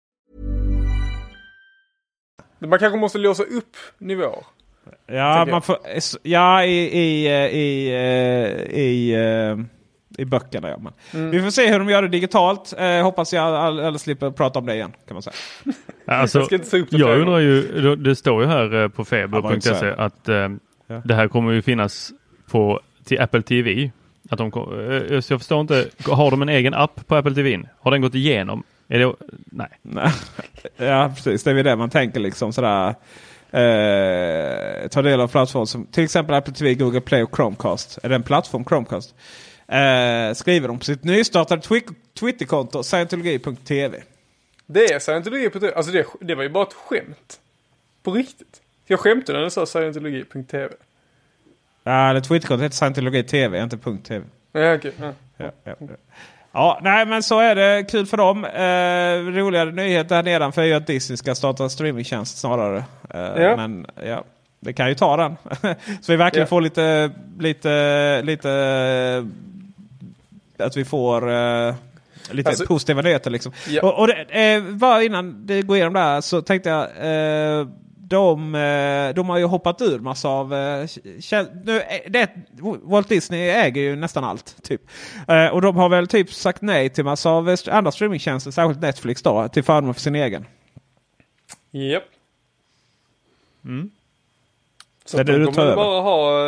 Man kanske måste låsa upp nivåer. Ja, man får, ja i, i, eh, i, eh, i, eh, i böckerna. Ja. Men. Mm. Vi får se hur de gör det digitalt. Eh, hoppas jag alla slipper prata om det igen. kan man säga. Alltså, Jag ska inte ta upp det jag undrar ju, det- står ju här eh, på Ja, feber.se säga. att eh, Ja. det här kommer ju finnas på till Apple TV. Att de, eh, så jag förstår inte, har de en egen app på Apple TV? Har den gått igenom? Är det, nej. Nej. ja, precis. Det är det man tänker liksom sådär. Eh, ta del av plattformar som till exempel Apple TV, Google Play och Chromecast. Är det en plattform Chromecast? Eh, skriver de på sitt nystartade twi- Twitterkonto scientologi.tv. Det är scientologi på det. Alltså det, det var ju bara ett skämt. På riktigt. Jag skämtade när du sa scientologi.tv. Ja, eller Twitterkontot heter Scientologi TV, inte .tv. Ja, okej. Ja. Ja, ja, ja. Ja, nej men så är det. Kul för dem. Eh, roligare nyheter här nedanför är ju att Disney ska starta en streamingtjänst snarare. Eh, Ja. Men ja, det kan ju ta den. så vi verkligen Ja. får lite, lite, lite att vi får eh, lite Alltså- positiva nyheter. Liksom. Ja. Och, och det, eh, bara innan det går igenom där så tänkte jag eh, de, eh, de har ju hoppat ur massa av... eh, Nu, är det, Walt Disney äger ju nästan allt. Typ. Eh, och de har väl typ sagt nej till massa av eh, andra streamingtjänster, särskilt Netflix då, till förmån för sin egen. Japp. Så Det är att de du kommer över. bara ha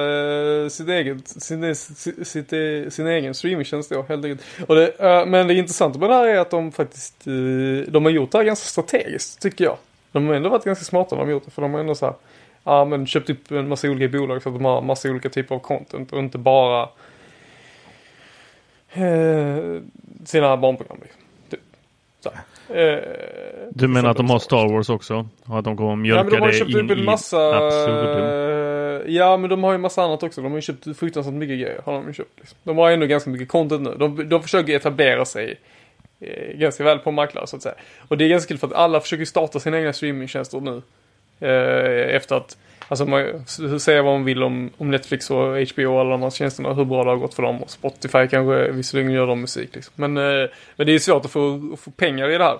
uh, sitt eget, sin, sin, sitt, eh, sin egen streamingtjänst då helt enkelt. Och det, eh, men det intressanta med det här är att de faktiskt, eh, de har gjort det här ganska strategiskt tycker jag. De har ändå varit ganska smarta när de gjort det för de har ändå så här, ja men köpt upp en massa olika bolag så att de har massa olika typer av content och inte bara eh, sina barnprogram. Liksom. Typ. Så. här. Eh, Du menar att de har Star Wars också? Och att de kommer Ja, mjölka men de har det köpt in i massa absurdum? ja men de har ju massa annat också. De har ju köpt fruktansvärt mycket grejer. Har de, köpt, liksom. de har ändå ganska mycket content nu. De, de försöker etablera sig Eh, ganska väl på marknaden så att säga. Och det är ganska kul för att alla försöker starta sina egna streamingtjänster nu. Eh, efter att, alltså man säger vad man vill om, om Netflix och HBO och alla de här tjänsterna, hur bra det har gått för dem. Och Spotify kanske visserligen gör de musik liksom. Men, eh, men det är svårt att få, att få pengar i det här.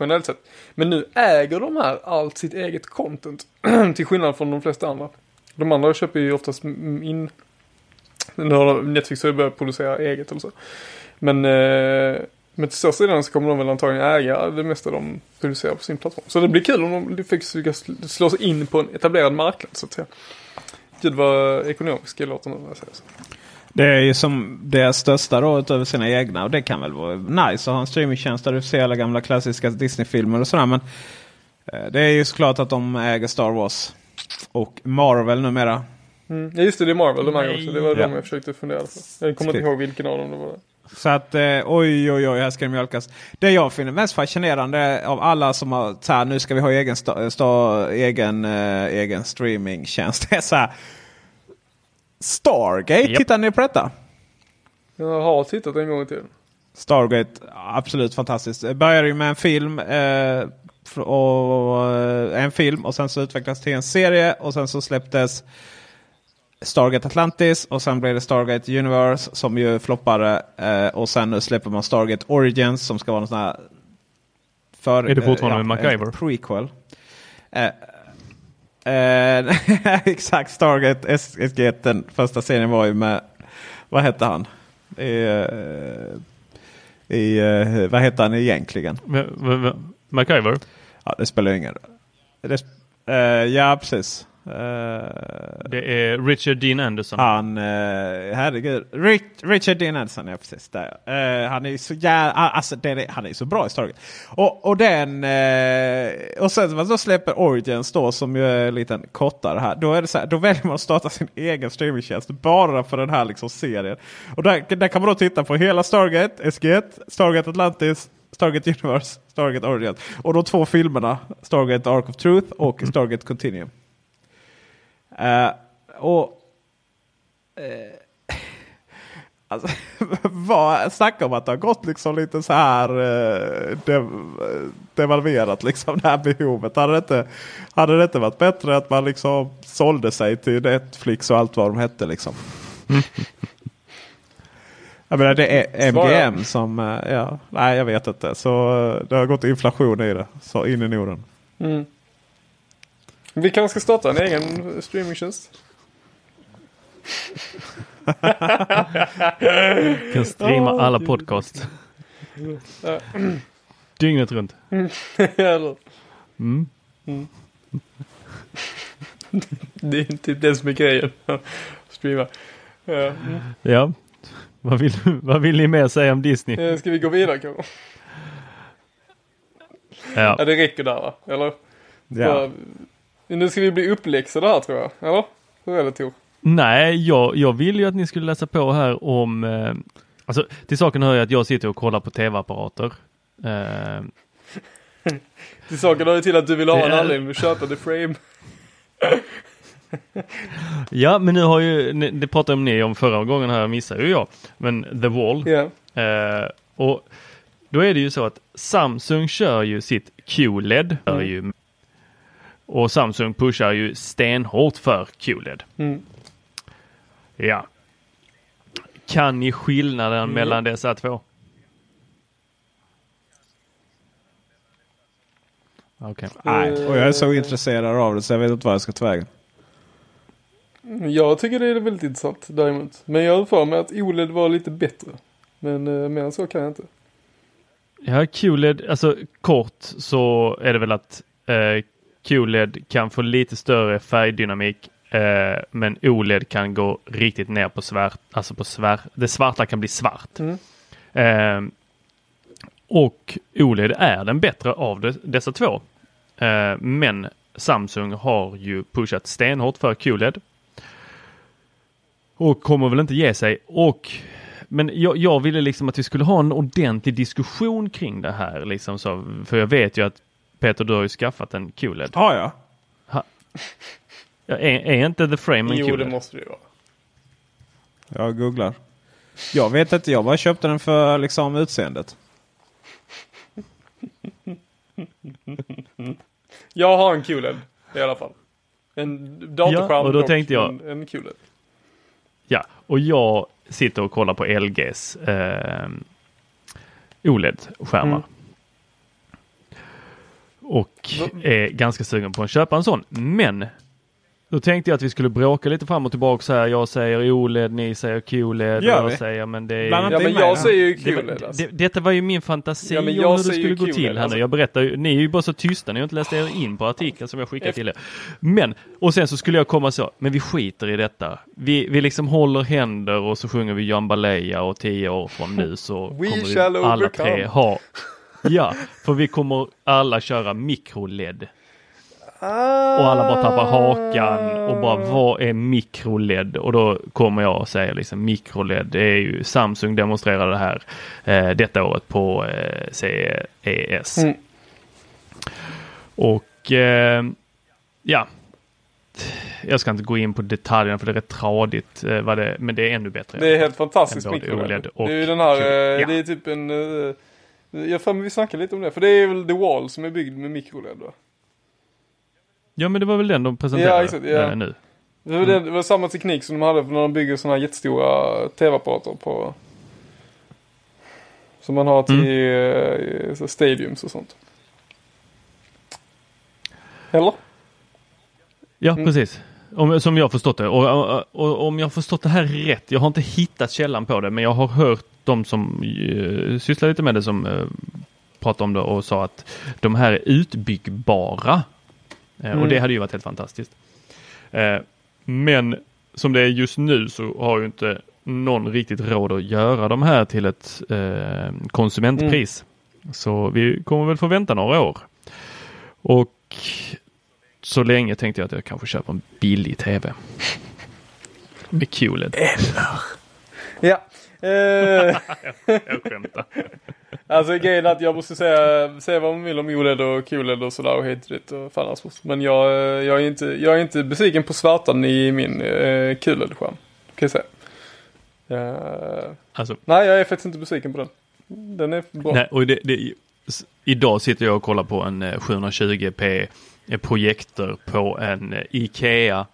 Generellt sett. Men nu äger de här allt sitt eget content. till skillnad från de flesta andra. De andra köper ju oftast in... Netflix har ju börjat producera eget eller så. Men, eh, men till största delen så kommer de väl antagligen äga det mesta de producerar på sin plattform. Så det blir kul om de faktiskt lyckas slå sig in på en etablerad marknad så att säga. Gud vad ekonomisk jag låter nu när jag säger så. Det är ju som deras största då utöver sina egna. Och det kan väl vara nice att ha en streamingtjänst där du ser alla gamla klassiska Disney-filmer och sådär. Men eh, det är ju såklart att de äger Star Wars. Och Marvel numera. Mm. Ja just det, det är Marvel de äger också. Det var Ja. de jag försökte fundera på. Jag kommer inte ihåg vilken av dem det var. Så att eh, oj oj oj, här ska det mjölkas. Det jag finner mest fascinerande av alla som har så här, nu ska vi ha egen, sta, sta, egen, eh, egen streamingtjänst. Det är så här. Stargate, Japp. tittar ni på detta? Jag har tittat en gång tiden. Stargate, absolut fantastiskt. Det började ju med en film. Eh, och, eh, en film och sen så utvecklades till en serie och sen så släpptes Stargate Atlantis och sen blev det Stargate Universe som ju floppade. Eh, och sen nu släpper man Stargate Origins som ska vara någon sån här... För, Är det fortfarande eh, med MacGyver? Prequel. Eh, eh, exakt, Stargate SG, den första serien var ju med, vad hette han? I, eh, i, eh, vad hette han egentligen? MacGyver? Ja, det spelar ingen roll. Det, ja, precis. Eh, Det är Richard Dean Anderson. han, eh, herregud. Rich, Richard Dean Anderson, ja precis. Där. Eh, han är så jävla, alltså, det han är så bra i Stargate. Och, och den, och sen man då släpper Origins då som ju är en liten kortare här. Då, är det så här, då väljer man att starta sin egen streamingtjänst bara för den här liksom serien. Och där, där kan man då titta på hela Stargate, SG1, Stargate Atlantis, Stargate Universe, Stargate Origins. Och de två filmerna, Stargate Ark of Truth och Stargate Continuum. Eh, och eh, alltså, vad, snacka om att det har gått liksom lite så här eh, dev, devalverat liksom det här behovet. Hade det, inte, hade det inte varit bättre att man liksom sålde sig till Netflix och allt vad de hette liksom? Jag menar det är Svara. MGM som, eh, ja, nej jag vet inte. Så det har gått inflation i det. Så in i Norden. Mm. Vi kanske ska starta en egen streamingtjänst. Kan streama alla podcast. Dygnet runt. Eller? Mm. Det är typ det som är grejen. Streama. Ja. Mm. Ja. Vad vill, vad vill ni mer säga om Disney? Eh, Ska vi gå vidare kanske? Ja, Ja. det räcker där va? Eller? Ja. För- Nu ska vi bli uppläxade här tror jag. Eller? Hur är det Tor? Nej, jag, jag vill ju att ni skulle läsa på här om, eh, alltså till saken hör jag att jag sitter och kollar på tv-apparater. Eh, Till saken hör ju till att du vill ha en är- anledning att köpa The Frame. ja, men nu har ju, det pratade ni om förra gången här, missade ju jag, men The Wall. Ja. Eh, och då är det ju så att Samsung kör ju sitt QLED. Ju, och Samsung pushar ju stenhårt för QLED. Mm. Ja. Kan ni skillnaden mellan dessa två? Okej. Nej, och jag är så intresserad av det så jag vet inte vad jag ska ta vägen. Jag tycker det är väldigt intressant däremot. Men jag har för mig att OLED var lite bättre. Men eh, mer än så kan jag inte. Ja, QLED, alltså kort så är det väl att eh, QLED kan få lite större färgdynamik eh, men OLED kan gå riktigt ner på svart, alltså på svart, det svarta kan bli svart. Mm. Eh, och OLED är den bättre av de, dessa två. Eh, men Samsung har ju pushat stenhårt för QLED. Och kommer väl inte ge sig. Och men jag, jag ville liksom att vi skulle ha en ordentlig diskussion kring det här. Liksom så, för jag vet ju att Peter, du har ju skaffat en QLED. Har jag? Ja, är, är inte The Frame en Jo, QLED? det måste det ju vara. Jag googlar. Jag vet inte, jag bara köpte den för liksom utseendet. Jag har en QLED i alla fall. En datorskärm Ja, och då tänkte jag- men En QLED. Ja, och jag sitter och kollar på LGs eh, OLED-skärmar. Mm. Och är ganska sugen på att köpa en sån. Men då tänkte jag att vi skulle bråka lite fram och tillbaka så här. Jag säger OLED, ni säger QLED. Gör och jag vi? säger men det är... Ja, men jag här. säger ju Det, QLED alltså. det, detta var ju min fantasi Ja, men om hur det skulle gå till QLED, här alltså. nu. Jag berättar ju, ni är ju bara så tysta, ni har inte läst er in på artikeln som jag skickade till er. Men, och sen så skulle jag komma så, men vi skiter i detta. Vi, vi liksom håller händer och så sjunger vi Jambalaya och tio år från nu så We kommer vi shall alla tre overcome. ha Ja, för vi kommer alla köra mikroled. Och alla bara tappar hakan och bara vad är mikroled? Och då kommer jag och säger liksom mikroled. Det är ju Samsung demonstrerade det här eh, detta året på eh, CES. Mm. Och eh, ja, jag ska inte gå in på detaljerna för det är rätt tradigt eh, vad det, men det är ännu bättre. Det är helt fantastiskt mikroled. OLED Det och är ju den här, eh, Ja. det är typ en... Jag får vi snackade lite om det, för det är väl The Wall som är byggd med mikroled va? Ja men det var väl den de presenterade Ja, exakt, ja. eh, nu. Det var, det, det var samma teknik som de hade när de bygger sådana här jättestora tv-apparater på... Som man har till Mm. eh, stadiums och sånt. Eller? Ja, Mm. precis. Om, som jag har förstått det. Och, och, och om jag har förstått det här rätt, jag har inte hittat källan på det, men jag har hört de som uh, sysslar lite med det som uh, pratade om det och sa att de här är utbyggbara. Eh, Mm. Och det hade ju varit helt fantastiskt. Eh, men som det är just nu så har ju inte någon riktigt råd att göra de här till ett eh, konsumentpris. Så vi kommer väl få vänta några år. Och så länge tänkte jag att jag kanske köper en billig tv. Med QLED. Eller? Ja. Eh. jag, skämtar. alltså grejen är att jag måste säga, säga vad man vill om OLED och QLED och sådär och hit och fan Men jag, eh, jag, är inte, jag är inte besviken på svärtan i min eh, QLED-skärm. Kan jag säga. Uh, alltså. Nej, jag är faktiskt inte besviken på den. Den är bra. Nej, och det, det, idag sitter jag och kollar på en 720p Eh, en projektor på en eh, Ikea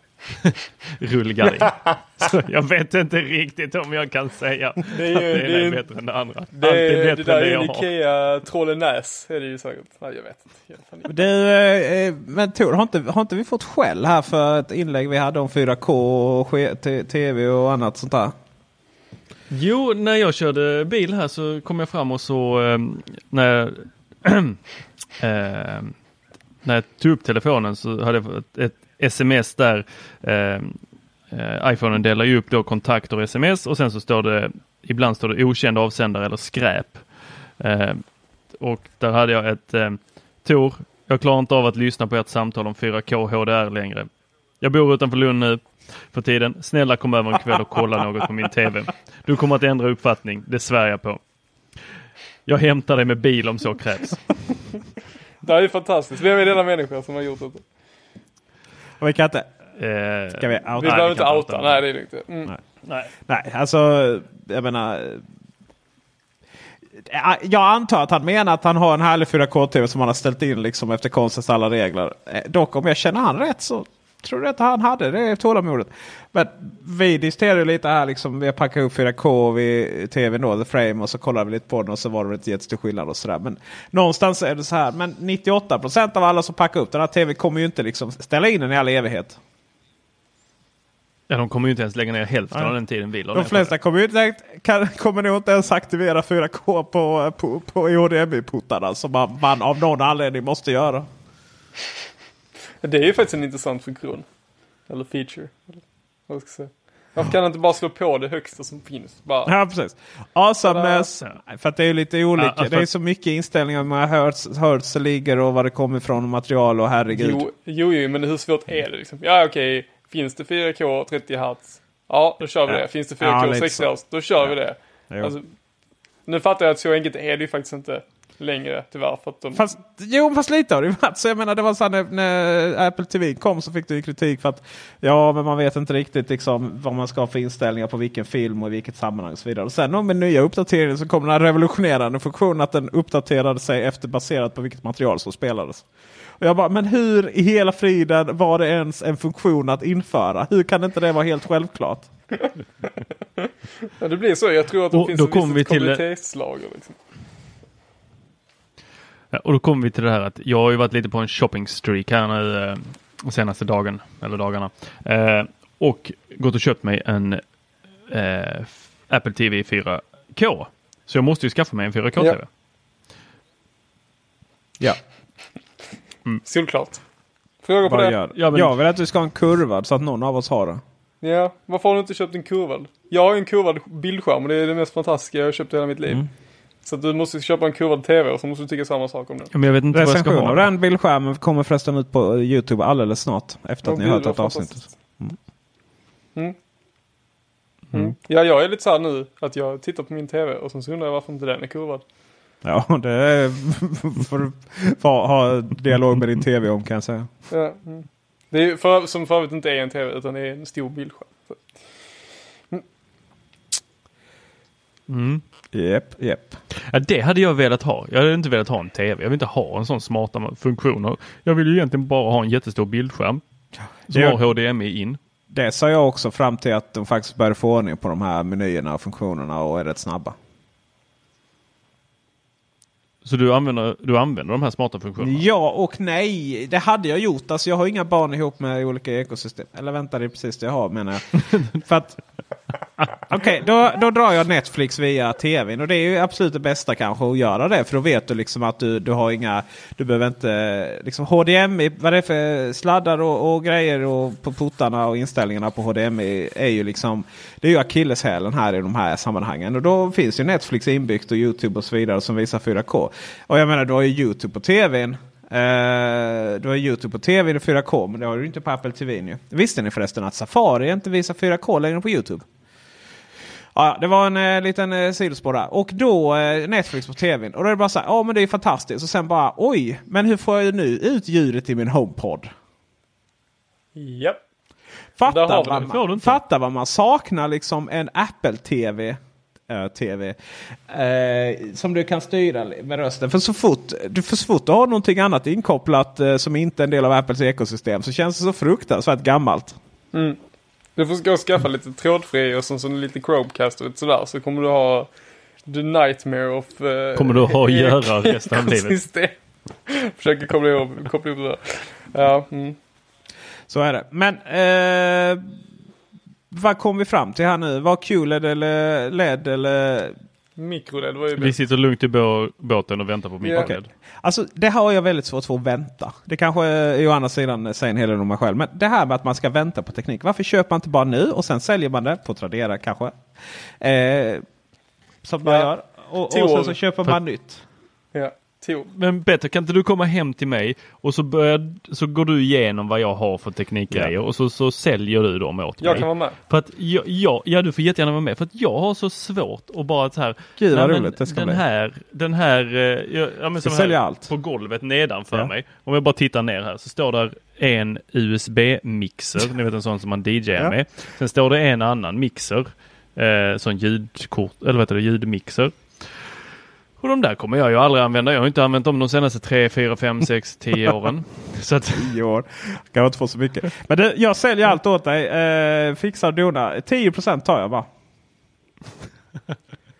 rullgardin. Så jag vet inte riktigt om jag kan säga det är ju, att det ena är bättre än det andra. Det, är bättre det där än det jag har. Ikea Trollenäs är det ju säkert. Nej, jag vet inte. Du, eh, men Tor, har inte, har inte vi fått skäll här för ett inlägg vi hade om 4K och tv och annat sånt där? Jo, när jag körde bil här så kom jag fram och så när jag, när jag tog upp telefonen så hade jag fått ett sms där. Eh, eh, iPhonen delar ju upp då kontakter och sms och sen så står det ibland står det okänd avsändare eller skräp. Eh, och där hade jag ett eh, Tor, jag klarar inte av att lyssna på ert samtal om 4K HDR längre. Jag bor utanför Lund nu för tiden. Snälla kom över en kväll och kolla något på min TV. Du kommer att ändra uppfattning, det svär jag på. Jag hämtar dig med bil om så krävs. Det är fantastiskt. Vem är denna människa som har gjort detta? Och vi kan inte... Eh, Ska vi outa? Vi behöver inte outa. outa. Nej, det är lugnt. Mm. Nej. nej. Nej, alltså jag menar. eh, Jag antar att han menar att han har en härlig 4K-TV som han har ställt in liksom efter konstens alla regler. Eh, Dock om jag känner han rätt så tror jag att han hade det tålamodet. Men vi diskuterade ju lite här liksom. Vi har packat upp 4K vid TVn då, The Frame och så kollade vi lite på den och så var det inte jättestor skillnad och sådär. Men någonstans är det så här. Men 98% av alla som packar upp den här TVn kommer ju inte liksom ställa in den i all evighet. Ja, de kommer ju inte ens lägga ner hälften Nej. av den tiden vi la De på flesta kommer ju inte, kan, kommer nog inte ens aktivera 4K på, på, på HDMI-puttarna som man, man av någon anledning måste göra. Det är ju faktiskt en intressant funktion. Eller feature. Eller vad ska jag säga. Varför kan han inte bara slå på det högsta som finns? Bara, Ja, precis. Ja. För att det är ju lite olika. Ja, Det är så mycket inställningar. Många hertz, hertz ligger och vad det kommer ifrån material och herregud. jo, jo, jo, men hur svårt är det liksom? Ja, okej. Finns det 4K 30 Hz? Ja, då kör vi Ja. det. Finns det Ja, 4K lite 60 så. Hz? Då kör vi det. Alltså, nu fattar jag att så enkelt är det ju faktiskt inte. Längre tyvärr. För att de... Fast, jo, fast lite har det ju varit. Så jag menar, det var så här när, när Apple TV kom så fick du ju kritik för att ja, men man vet inte riktigt liksom, vad man ska ha för inställningar på vilken film och i vilket sammanhang och så vidare. Och sen med nya uppdateringen så kom den här revolutionerande funktionen att den uppdaterade sig efter baserat på vilket material som spelades. Och jag bara, men hur i hela friden var det ens en funktion att införa? Hur kan inte det vara helt självklart? ja, det blir så. Jag tror att det Och finns då ett kommer vi visst till-. Liksom. Ja, och då kommer vi till det här att jag har ju varit lite på en shopping streak här nu eh, senaste dagen eller dagarna. Eh, och gått och köpt mig en eh, Apple TV 4K. Så jag måste ju skaffa mig en 4K-TV. Ja. Ja, Solklart. Fråga på vad det. gör Ja, men- Jag vill att du ska ha en kurvad så att någon av oss har det. Ja, varför har du inte köpt en kurvad? Jag har ju en kurvad bildskärm och det är det mest fantastiska jag har köpt i hela mitt liv. Mm. Så att du måste köpa en kurvad TV och så måste du tycka samma sak om den. Ja, Men jag vet inte vad jag ska ha. av den bildskärmen kommer förresten ut på Youtube alldeles snart. Efter att Åh, ni har hört vad ett avsnitt. fantastiskt. Mm. Ja, jag är lite så här nu att jag tittar på min TV och sen så undrar jag varför inte den är kurvad. Ja, det är- du få ha dialog med din tv om kan jag säga. Ja, mm. Det är för, som för övrigt inte är en TV utan det är en stor bildskärm. Så. Mm. Japp, japp. Ja, det hade jag velat ha. Jag hade inte velat ha en TV. Jag vill inte ha en sån smarta funktioner. Jag vill ju egentligen bara ha en jättestor bildskärm. Som har HDMI in. Det sa jag också fram till att de faktiskt började få ordning på de här menyerna och funktionerna och är rätt snabba. Så du använder, du använder de här smarta funktionerna? Ja och nej. Det hade jag gjort. Alltså jag har inga barn ihop med olika ekosystem. Eller vänta, det är precis det jag har menar jag. För att, Okej, då, då drar jag Netflix via tvn. Och det är ju absolut det bästa kanske att göra det. För då vet du liksom att du, du har inga... Du behöver inte... Liksom HDMI, vad det är för sladdar och, och grejer och på portarna och inställningarna på HDMI är ju liksom... Det är ju akilleshälen här i de här sammanhangen. Och då finns ju Netflix inbyggt och YouTube och så vidare som visar 4K. Och jag menar, du har ju YouTube på tvn. Eh, du har Youtube på tv i 4K men det har du inte på Apple TV nu. Visste ni förresten att Safari inte visar 4K längre på Youtube? Ja, det var en eh, liten eh, sidospår där. Och då eh, Netflix på tvn. Och då är det bara så här, ja men det är fantastiskt. Och sen bara, oj, men hur får jag nu ut ljudet i min HomePod? Japp. Fatta Där har vi vad, det. Får du man, vad man saknar liksom en Apple TV. Eh, TV eh, som du kan styra med rösten. För så fort du, för så fort du har någonting annat inkopplat eh, som inte är en del av Apples ekosystem så känns det så fruktansvärt gammalt. Du får gå och skaffa lite trådfri och så, så lite Chromecast och sådär så kommer du ha the nightmare of... eh, Kommer du ha att göra resten av livet. Försöker koppla ihop, koppla ihop det där. Ja, mm. Så är det. Men eh, vad kom vi fram till här nu? Var QLED eller LED eller? Mikro-LED var ju Vi bäst. sitter lugnt i bå- båten och väntar på min Ja. paket. Alltså det har jag väldigt svårt för att vänta. Det kanske är å andra sidan säger en hel del om mig själv. Men det här med att man ska vänta på teknik. Varför köper man inte bara nu och sen säljer man det på Tradera kanske? Eh, som man Ja. gör. Och, och sen år. så köper man nytt. Ja, Men bättre, kan inte du komma hem till mig och så, börjar, så går du igenom vad jag har för teknikgrejer och så, så säljer du dem åt Jag mig. kan vara med. För att jag, jag, ja, du får jättegärna vara med. För att jag har så svårt att bara så här. Gud, vad roligt det ska den bli. här, den här, eh, ja, ja, men som här, allt. på golvet nedanför Ja. mig. Om jag bara tittar ner här så står där en USB-mixer, ni vet en sån som man DJar Ja. med. Sen står det en annan mixer, eh, sån ljudkort, eller vad heter det, ljudmixer. Och de där kommer jag ju aldrig använda. Jag har inte använt dem de senaste 3, 4, 5, 6, 10 åren. Så att, Tio år. Kan inte få så mycket. Men det, jag säljer allt åt dig. Eh, fixar och donar. 10% tar jag bara.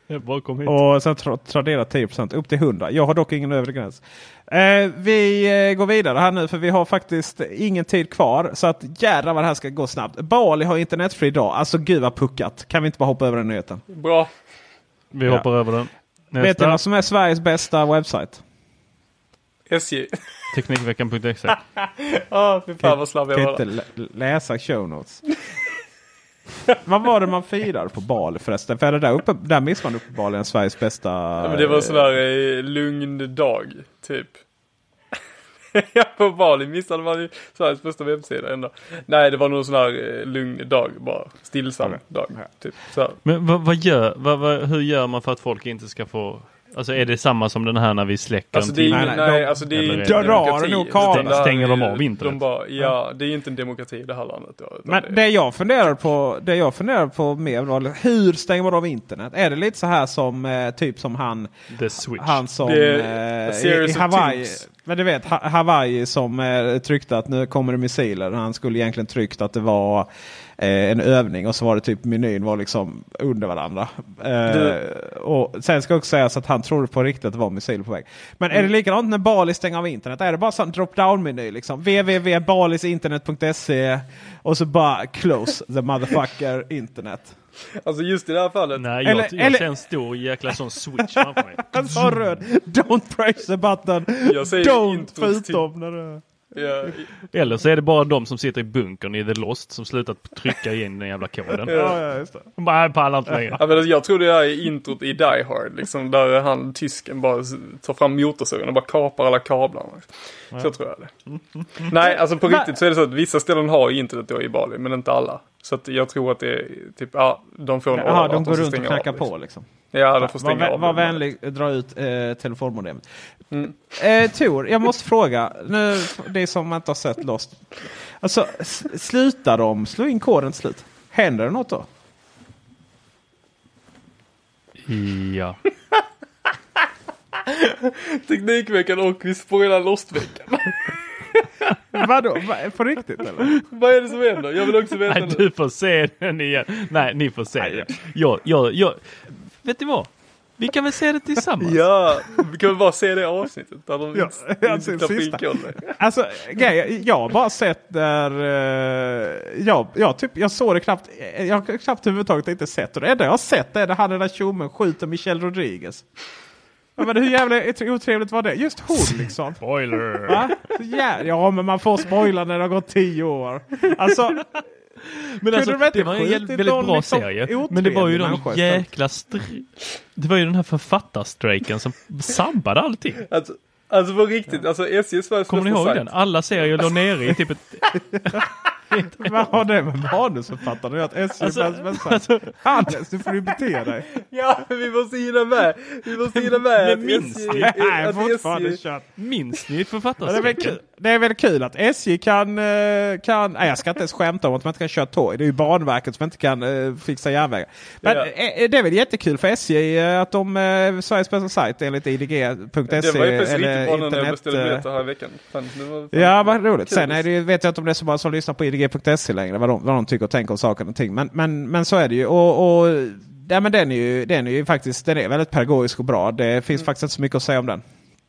jag bara kom hit. Och sen tra Tradera 10% upp till 100. Jag har dock ingen övre gräns. Eh, vi eh, går vidare här nu för vi har faktiskt ingen tid kvar. Så att jädrar vad det här ska gå snabbt. Bali har internetfri dag. Alltså gud vad puckat. Kan vi inte bara hoppa över den nyheten? Bra. Vi Ja. hoppar över den. Vet Nästa. vad som är Sveriges bästa webbsajt? SJ. Teknikveckan.exe. Ah, fy fan vad snabb jag Kan var. inte där. lä- läsa show notes. vad var det man firade på Bali förresten? För det där, uppe, där missade man uppenbarligen Sveriges bästa... Ja, men det var sån där eh, lugn dag, typ. ja, på Bali missade man ju Sveriges bästa webbsida ändå. Nej, det var nog sån där eh, lugn dag bara. Stillsam Okej. dag, typ. Så här. Men vad, vad gör, vad, vad, hur gör man för att folk inte ska få Alltså är det samma som den här när vi släcker Alltså det är, nej, nej, de- alltså det är inte en demokrati. nog här Stänger är de ju- av internet? De bara, ja, det är inte en demokrati i det här landet. Då, Men det- det jag funderar på, det jag funderar på mer var hur stänger man av internet? Är det lite så här som eh, typ som han, The Switch. han som Det eh, i, i Hawaii. tubes. Men du vet Hawaii som eh, tryckte att nu kommer det missiler. Han skulle egentligen tryckt att det var en övning och så var det typ menyn var liksom under varandra. Eh, och sen ska också sägas att han trodde på riktigt att det var missiler på väg. Men är det likadant när Bali stänger av internet? Är det bara sån drop-down-meny liksom? www.balisinternet.se och så bara close the motherfucker internet. Alltså just i det här fallet. Nej, jag, Eller- jag eller- ser en stor jäkla sån switch framför mig. En sån röd. Don't press the button. Jag säger Don't förutom när det... Ja, Eller så är det bara de som sitter i bunkern i The Lost som slutat trycka in den jävla koden. Ja, ja, just det. De bara, jag pallar inte längre. Ja, men jag tror det är introt i Die Hard, liksom, där han, tysken, bara tar fram motorsågen och bara kapar alla kablarna. Så tror jag det. Nej, alltså på riktigt så är det så att vissa ställen har internet då i Bali, men inte alla. Så att jag tror att det är typ, ja, de får en order att de går runt och knackar av, på liksom. liksom. Ja, de får Var, stänga vä- av. var vänlig, dra ut eh, telefonmodemet. Mm. Eh, Tor, jag måste fråga. Nu, det är som man inte har sett Lost. Alltså, slutar de slå in koden till slut? Händer det något då? Ja. Teknikveckan och vi spoilar Lost-veckan. Vadå? Va, på riktigt eller? Vad är det som händer? Jag vill också veta Nej, nu. du får se den igen. Nej, ni får se den. Jag, jag, jag, vet ni vad? Vi kan väl se det tillsammans? Ja, vi kan väl bara se det avsnittet där de Ja, inte, alltså, sista. Alltså, grej, jag har bara sett där... Eh, jag, jag, typ, jag såg det knappt. Jag har knappt överhuvudtaget inte sett. Och det enda jag har sett är han den där tjommen skjuter Michelle Rodriguez. Ja, men hur jävla otrevligt var det? Just hon liksom. Spoiler! Va? Jä- ja, men man får spoila när det har gått tio år. Alltså, Men alltså, de det var en väldigt bra liksom serie. Men det var ju istället? jäkla Det var ju den här författarstrejken som sabbade allting. Alltså, alltså på riktigt, alltså SJ Sveriges Kommer ni ihåg sajt. den? Alla serier låg nere i typ ett... vad har det med manusförfattaren att göra? Alltså, alltså, Hannes, du får ju bete dig. Ja, vi måste hinna med. Vi måste hinna med Men minns SJ... ni? Nej, fortfarande kört. minns ni Ja, Det är, väl kul, att SJ kan... eh, kan nej, jag ska inte ens skämta om att man inte kan köra tåg. Det är ju Banverket som inte kan eh, fixa järnvägar. Men Ja. eh, det är väl jättekul för SJ att de är Sveriges bästa sajt enligt idg.se. Det var ju faktiskt riktigt bra när jag beställde biljetter här i veckan. Fan, det var Ja, vad roligt. kul. Sen är det, vet jag inte om det är så många som lyssnar på idg.se längre. Vad de, vad de tycker och tänker om saker och ting. Men, men, men så är det ju. Och, och, ja, men den, är ju, den är ju faktiskt den är väldigt pedagogisk och bra. Det finns Mm. faktiskt inte så mycket att säga om den.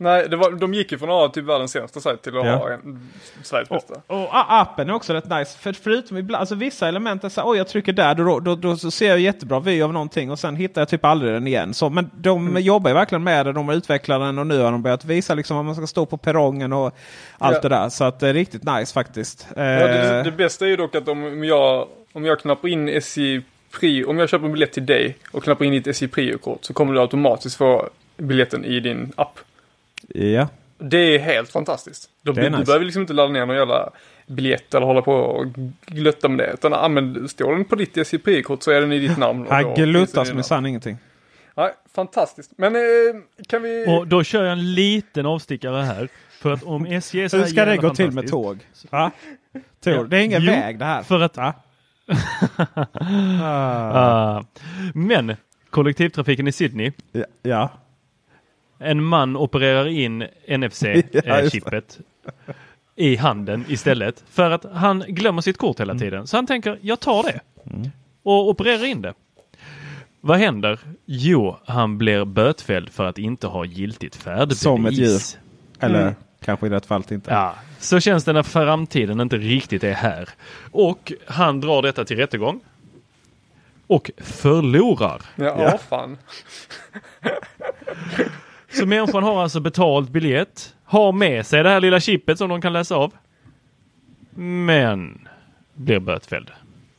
Nej, det var, de gick ju från att ha typ världens sämsta sajt till att Ja. ha en, Sveriges bästa. Och a- appen är också rätt nice. För förutom ibland, alltså vissa element är så oj jag trycker där, då, då, då så ser jag jättebra vy av någonting och sen hittar jag typ aldrig den igen. Så, men de Mm. jobbar ju verkligen med det, de har utvecklat den och nu har de börjat visa liksom att man ska stå på perrongen och allt Ja. det där. Så att det är riktigt nice faktiskt. Ja, det, Eh, det bästa är ju dock att om jag, om jag knappar in SJ Prio, om jag köper en biljett till dig och knappar in ditt SJ Prio-kort så kommer du automatiskt få biljetten i din app. Ja. Det är helt fantastiskt. Det är du nice. behöver liksom inte ladda ner någon jävla biljett eller hålla på och glötta med det. Utan använd, står den på ditt SJ Prio-kort så är den i ditt namn. och då Här gluttas minsann ingenting. Nej, fantastiskt. Men eh, kan vi... Och då kör jag en liten avstickare här. För att om SJ är så Hur ska det gå till med tåg? Va? Ja. det är ingen Jo, väg det här. För att... Va? Ah. men kollektivtrafiken i Sydney. Ja, ja. En man opererar in Ja, NFC-chippet i handen istället. För att han glömmer sitt kort Mm. hela tiden. Så han tänker, jag tar det. Och opererar in det. Vad händer? Jo, han blir bötfälld för att inte ha giltigt färdbevis. Som ett djur. Eller Mm. kanske i det fallet inte. Ja, så känns det när framtiden inte riktigt är här. Och han drar detta till rättegång. Och förlorar. Ja, Ja. fan. Så människan har alltså betalt biljett, har med sig det här lilla chippet som de kan läsa av. Men blir bötfälld.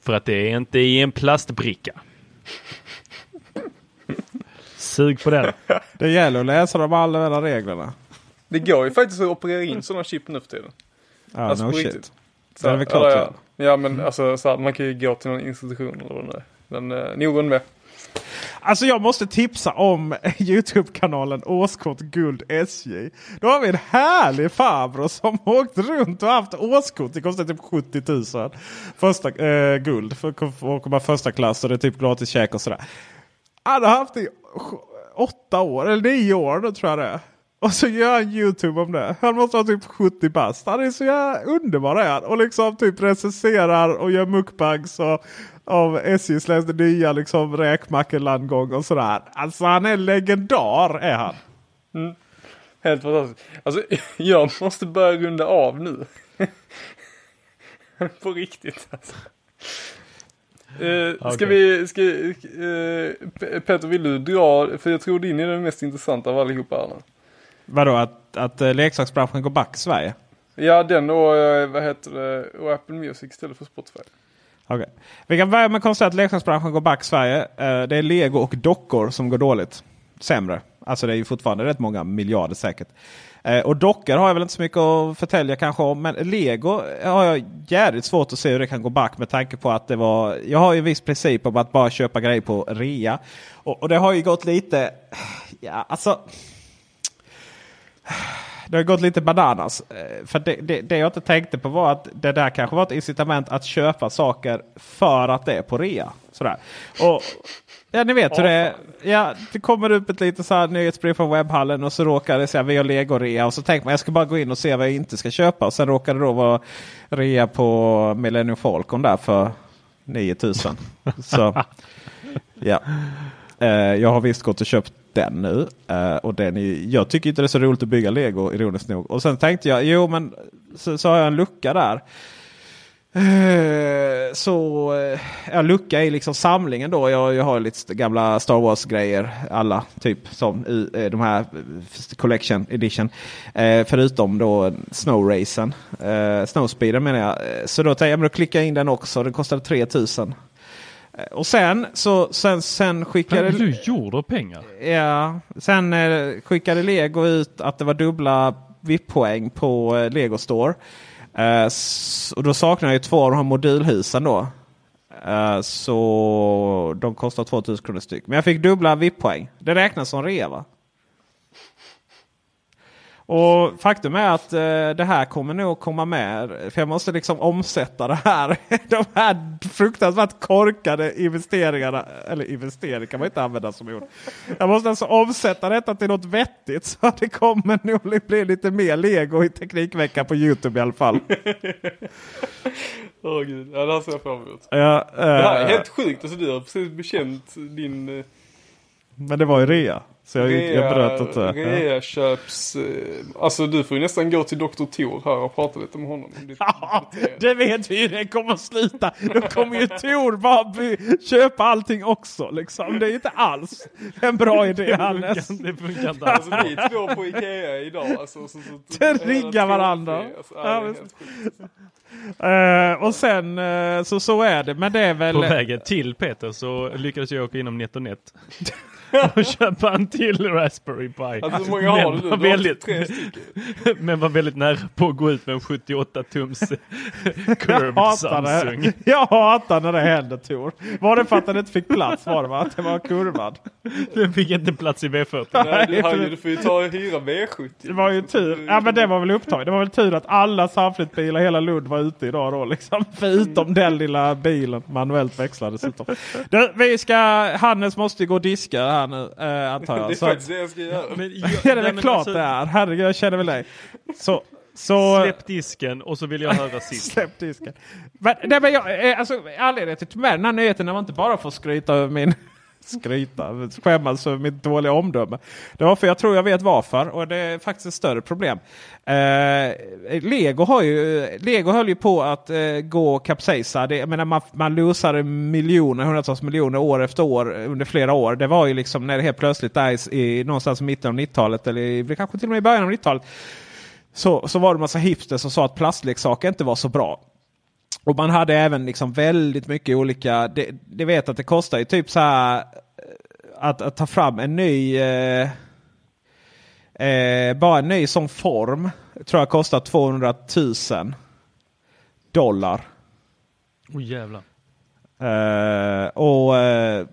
För att det är inte i en plastbricka. Sug på den. Det gäller att läsa de allmänna reglerna. Det går ju faktiskt att operera in sådana chip nu för tiden. Ja, Alltså, no shit. riktigt. Det är väl klart det. ja. ja, men alltså så här, man kan ju gå till någon institution eller vad det nu är. Men eh, nog det. Alltså jag måste tipsa om Youtube-kanalen Årskort Guld SJ. Då har vi en härlig farbror som åkt runt och haft årskort. Det kostar typ 70 000. Första, eh, guld för att komma första klass och det är typ gratis käk och sådär. Han har haft det i åtta år eller nio år då tror jag det är. Och så gör han Youtube om det. Han måste vara typ 70 bast. Han är så jävla underbar är han. Och liksom typ recenserar och gör mukbangs och, av SJs nya liksom räkmackelandgång och sådär. Alltså han är legendar är han. Mm. Helt fantastiskt. Alltså jag måste börja runda av nu. På riktigt alltså. Uh, ska Okej. vi, ska, uh, Peter vill du dra, för jag tror din är den mest intressanta av allihopa här nu. Vadå att, att eh, leksaksbranschen går back i Sverige? Ja den och eh, vad heter det, och Apple Music istället för Spotify. Okay. Vi kan börja med att konstatera att leksaksbranschen går back i Sverige. Eh, det är Lego och dockor som går dåligt. Sämre. Alltså det är ju fortfarande rätt många miljarder säkert. Eh, och dockor har jag väl inte så mycket att förtälja kanske om. Men Lego har jag jävligt svårt att se hur det kan gå back med tanke på att det var. Jag har ju en viss princip om att bara köpa grejer på rea. Och, och det har ju gått lite. Ja, alltså. Det har gått lite bananas. Eh, För det, det, det jag inte tänkte på var att det där kanske var ett incitament att köpa saker för att det är på rea. Sådär. Och, ja, ni vet hur det är. Ja, det kommer upp ett litet så här nyhetsbrev från webbhallen och så råkar det säga vi har lego-rea. Och så tänker man jag ska bara gå in och se vad jag inte ska köpa. Och sen råkar det då vara rea på Millennium Falcon där för 9000. Så ja. Eh, jag har visst gått och köpt den nu. Uh, och den är, jag tycker inte det är så roligt att bygga lego ironiskt nog. Och sen tänkte jag, jo men så, så har jag en lucka där. Eh, så eh, ja, lucka i liksom samlingen då. Jag, jag har lite gamla Star Wars grejer. Alla typ som i eh, de här Collection Edition. Eh, förutom då Snowracen. Eh, Snowspeeden menar jag. Så då tänkte jag men då klickar jag in den också. Den kostade 3000. Eh, Och sen så sen, sen skickade... Men du gjorde pengar. Ja, sen eh, skickade Lego ut att det var dubbla VIP-poäng på eh, Lego Store. Eh, och då saknar jag ju två av de här modulhusen då. Så de kostar 2000 kronor styck. Men jag fick dubbla VIP-poäng. Det räknas som rea va? Och faktum är att eh, det här kommer nog komma med. För jag måste liksom omsätta det här. De här fruktansvärt korkade investeringarna. Eller investering kan man inte använda som ord. Jag måste alltså omsätta detta till något vettigt. Så att det kommer nog bli lite mer lego i Teknikveckan på Youtube i alla fall. Åh gud, ja det här ser jag fram emot. Ja, Det här är eh, helt sjukt, alltså du har precis bekänt din eh, men det var ju rea. Så jag, jag bröt inte. Ja. reaköps... Eh, alltså du får ju nästan gå till Dr. Tor här och prata lite med honom. Ja, det vet vi ju det kommer sluta. Då kommer ju Tor bara by- köpa allting också. Liksom. Det är inte alls en bra idé Hannes. Det funkar inte Alltså alls. ni två på Ikea idag alltså. Så, så, Det riggar varandra. Alltså, Ja. Eh, och sen eh, så, så är det. Men det är väl... På vägen till Peter så lyckades jag åka inom NetOnNet. och köpa en till Raspberry Pi. Alltså hur många har du nu? Men Du väldigt, tre stycken. men var väldigt nära på att gå ut med en 78 tums curved hatar det. Samsung. Jag hatar när det händer Tor. Var det för att den inte fick plats? Var det va? Att det var kurvad? Den fick inte plats i V40. Nej, du, har ju, du får ju ta och hyra V70. Det var ju tur. Ja men det var väl upptaget. Det var väl tur att alla samflyttbilar hela Lund var ute idag då liksom. Förutom den lilla bilen. Manuellt växlad dessutom. Du, vi ska... Hannes måste ju gå och diska här nu eh, antar Det jag. är Så, faktiskt det jag ska göra. Men jag, ja, det är nej, klart alltså, det är. Herregud jag känner väl dig. Så... så Släpp disken och så vill jag höra sist. Släpp disken. Men, nej, men jag, eh, alltså, anledningen till att jag tog med den här nyheten var inte bara för att skryta över min skryta, skämmas över mitt dåliga omdöme. Det var för jag tror jag vet varför och det är faktiskt ett större problem. Eh, Lego, har ju, Lego höll ju på att eh, gå och kapsejsa. Det, jag menar, man, man losade miljoner, hundratals miljoner år efter år under flera år. Det var ju liksom när det helt plötsligt där i, i någonstans i mitten av 90-talet eller i, kanske till och med i början av 90-talet. Så, så var det massa hipsters som sa att plastleksaker inte var så bra. Och man hade även liksom väldigt mycket olika, det, det vet att det kostar ju typ så här eh, att, att ta fram en ny eh, eh, bara en ny sån form tror jag kostar 200 000 dollar. Åh jävlar. Eh, och eh,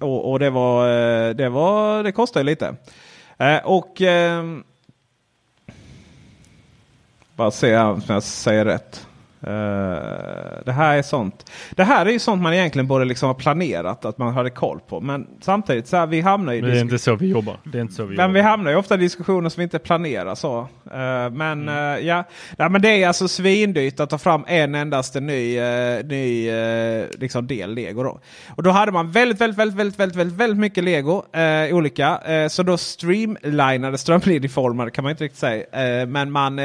Och, och det var, det var, det kostade ju lite. Och bara se om jag säger rätt. Uh, det här är sånt. Det här är ju sånt man egentligen borde liksom ha planerat att man hade koll på. Men samtidigt så här, vi hamnar i Men det är inte så vi jobbar. Det är inte så vi men vi hamnar ju ofta i diskussioner som vi inte planerar så. Uh, men uh, ja. ja, men det är alltså svindyrt att ta fram en endaste ny, ny liksom del lego. Då. Och då hade man väldigt, väldigt, väldigt, väldigt, väldigt, väldigt, väldigt mycket lego. olika. så då streamlinade, strömlinjeformade kan man inte riktigt säga. men man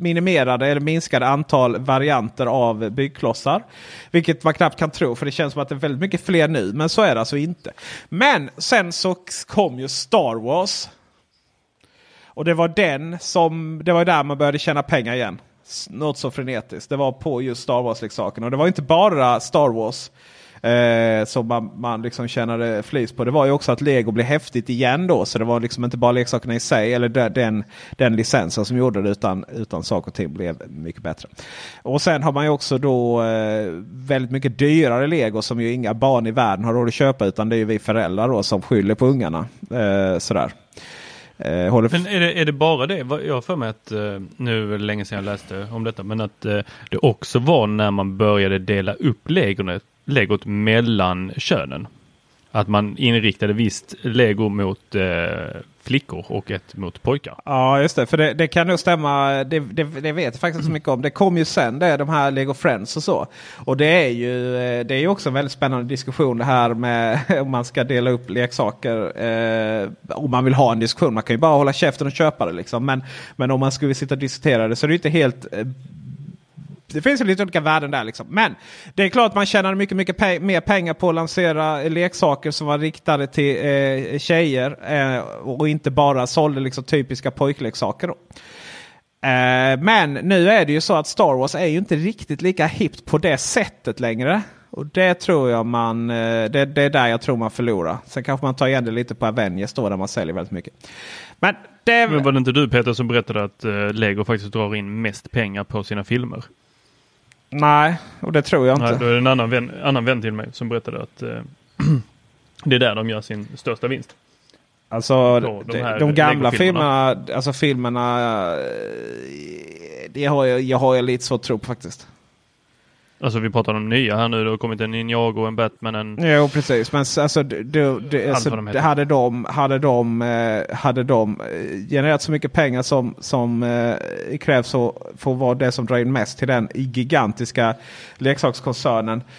minimerade eller minskade antal varianter varianter av byggklossar. Vilket man knappt kan tro för det känns som att det är väldigt mycket fler nu. Men så är det alltså inte. Men sen så kom ju Star Wars. Och det var den som, det var där man började tjäna pengar igen. Något så frenetiskt. Det var på just Star Wars-leksakerna. Och det var inte bara Star Wars eh, som man, man liksom tjänade flis på. Det var ju också att Lego blev häftigt igen då. Så det var liksom inte bara leksakerna i sig eller den, den licensen som gjorde det utan, utan saker och ting blev mycket bättre. Och sen har man ju också då eh, väldigt mycket dyrare Lego som ju inga barn i världen har råd att köpa utan det är ju vi föräldrar då som skyller på ungarna. Eh, sådär. Eh, håller... Men är det, är det bara det? Jag har för mig att, eh, nu är det länge sedan jag läste om detta, men att eh, det också var när man började dela upp legonet legot mellan könen. Att man inriktade visst lego mot eh, flickor och ett mot pojkar. Ja just det, för det, det kan nog stämma. Det, det, det, vet jag faktiskt inte så mycket om. Det kom ju sen det, de här Lego Friends och så. Och det är ju eh, det är också en väldigt spännande diskussion det här med om man ska dela upp leksaker. Eh, om man vill ha en diskussion. Man kan ju bara hålla käften och köpa det liksom. Men, men om man skulle sitta och diskutera det så är det inte helt eh, det finns ju lite olika värden där. Liksom. Men det är klart man tjänade mycket, mycket pe mer pengar på att lansera leksaker som var riktade till eh, tjejer. Eh, och inte bara sålde liksom typiska pojkleksaker. Då. Eh, men nu är det ju så att Star Wars är ju inte riktigt lika hippt på det sättet längre. Och det tror jag man, eh, det, det, är där jag tror man förlorar. Sen kanske man tar igen det lite på Avengers då där man säljer väldigt mycket. Men, det... Men var det inte du Peter som berättade att eh, Lego faktiskt drar in mest pengar på sina filmer? Nej, och det tror jag inte. Nej, då är det en annan vän, annan vän till mig som berättade att eh, det är där de gör sin största vinst. Alltså då, de, de, de gamla filmerna, alltså filmerna, eh, det har jag, jag har jag lite så tro på faktiskt. Alltså vi pratar om nya här nu. Det har kommit en Ninjago, en Batman, en... Jo precis. Men alltså, det, det, alltså de hade de, hade de, eh, hade de eh, genererat så mycket pengar som, som eh, krävs för att vara det som drar in mest till den gigantiska leksakskoncernen.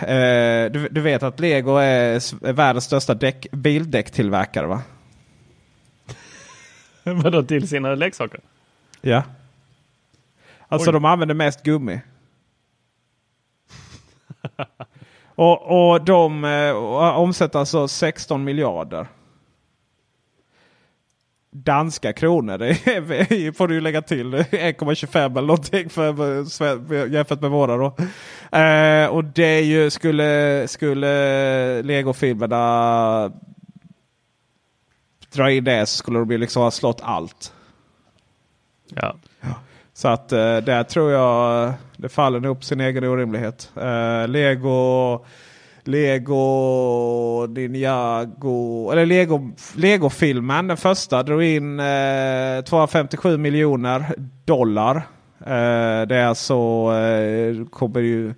Eh, du, du, vet att Lego är, är världens största däck, bildäcktillverkare va? Vadå till sina leksaker? Ja. Alltså Oj. de använder mest gummi. och, och de eh, omsätter alltså 16 miljarder. Danska kronor. Det är, får du ju lägga till 1,25 eller någonting för, jämfört med våra. Då. Eh, och det är ju skulle, skulle Lego-filmerna dra in det så skulle de liksom ha slått allt. Ja. Så att eh, där tror jag det faller nog på sin egen orimlighet. Eh, Lego, Lego, Ninjago, eller Lego, Lego-filmen, den första, drog in eh, 257 miljoner dollar. Eh, det är alltså, eh, kommer ju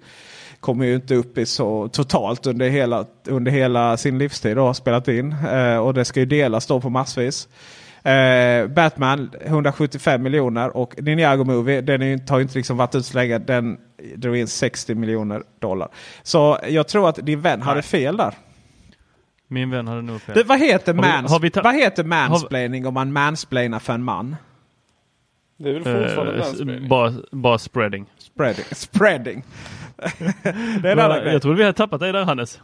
kommer ju inte upp i så totalt under hela, under hela sin livstid. Då, spelat in. Eh, och det ska ju delas då på massvis. Eh, Batman 175 miljoner och Ninjago Movie den är, har inte liksom varit ut så länge. Den drog in 60 miljoner dollar. Så jag tror att din vän Nej. hade fel där. Min vän hade nog fel. Det, vad, heter mans har vi, har vi vad heter mansplaining har... om man mansplainar för en man? Det är väl fortfarande uh, mansplaining? Bara, bara spreading. Spreading. spreading. det är jag, jag tror vi har tappat dig där Hannes.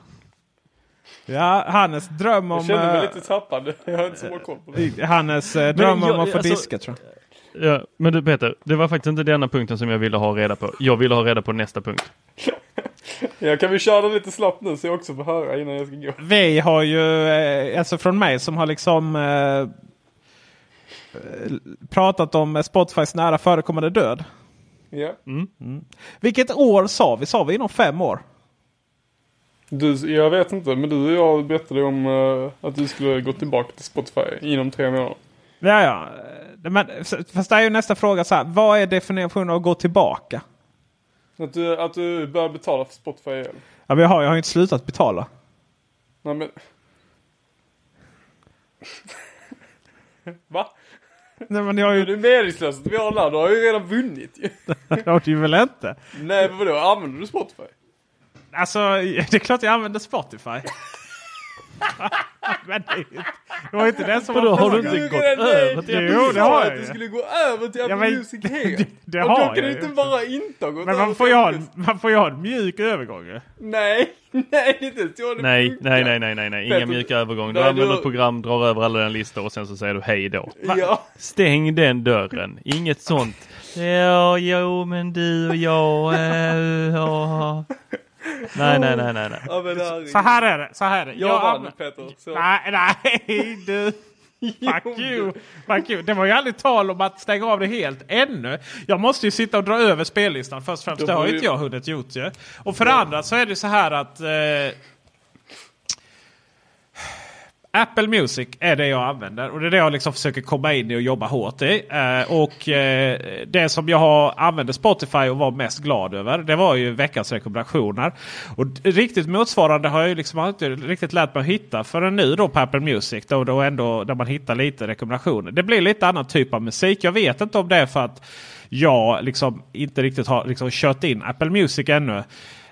Ja, Hannes dröm om... Jag känner mig eh, lite tappad. Jag har inte så bra koll på det. Hannes eh, dröm om att få alltså, diska tror jag. Ja, men du Peter, det var faktiskt inte denna punkten som jag ville ha reda på. Jag ville ha reda på nästa punkt. ja, kan vi köra lite snabbt nu så jag också får höra innan jag ska gå? Vi har ju, eh, alltså från mig som har liksom eh, pratat om Spotifys nära förekommande död. Ja. Mm. Mm. Vilket år sa vi? Sa vi inom fem år? Du, jag vet inte, men du och jag berättade om eh, att du skulle gå tillbaka till Spotify inom tre månader. Ja, ja. Men, fast det är ju nästa fråga så här. Vad är definitionen av att gå tillbaka? Att du, att du börjar betala för Spotify igen. Ja, men jag har, jag har inte slutat betala. Nej men... Va? Nej, men jag har Är ju... det meningslöst att vi har? Du har ju redan vunnit ju. Det har du väl inte? Nej men vadå, använder du Spotify? Alltså, det är klart jag använder Spotify. men det, är inte- det var inte det som var har du inte gått över till Jo, det har jag du skulle gå över till Apple Ja, Music helt. det- det Och har då jag kan du inte bara inte ha gått Men över man får, ju ha, en- man får ju ha en mjuk övergång. Nej, nej inte Nej, nej, nej, nej, nej, nej. Inga mjuka övergång. Du använder ett program, drar över alla dina listor och sen så säger du hej då. Ja. Stäng den dörren. Inget sånt. Ja, jo, men du och jag. Eh, ja. Nej, nej, nej, nej, nej. Ja men. Så här är det. Så här är det. Jag vann anv- Peter. Så. Nej, nej du. Fuck you. Fuck you. Det var ju aldrig tal om att stänga av det helt ännu. Jag måste ju sitta och dra över spellistan först och främst. Det har ju inte jag hunnit gjort ju. Och för det andra så är det så här att eh, Apple Music är det jag använder och det är det jag liksom försöker komma in i och jobba hårt i. Eh, och eh, det som jag har använde Spotify och var mest glad över det var ju veckans rekommendationer. Och riktigt motsvarande har jag ju liksom inte riktigt lärt mig att hitta förrän nu då på Apple Music. Då, då ändå där man hittar lite rekommendationer. Det blir lite annan typ av musik. Jag vet inte om det är för att jag liksom inte riktigt har liksom kört in Apple Music ännu.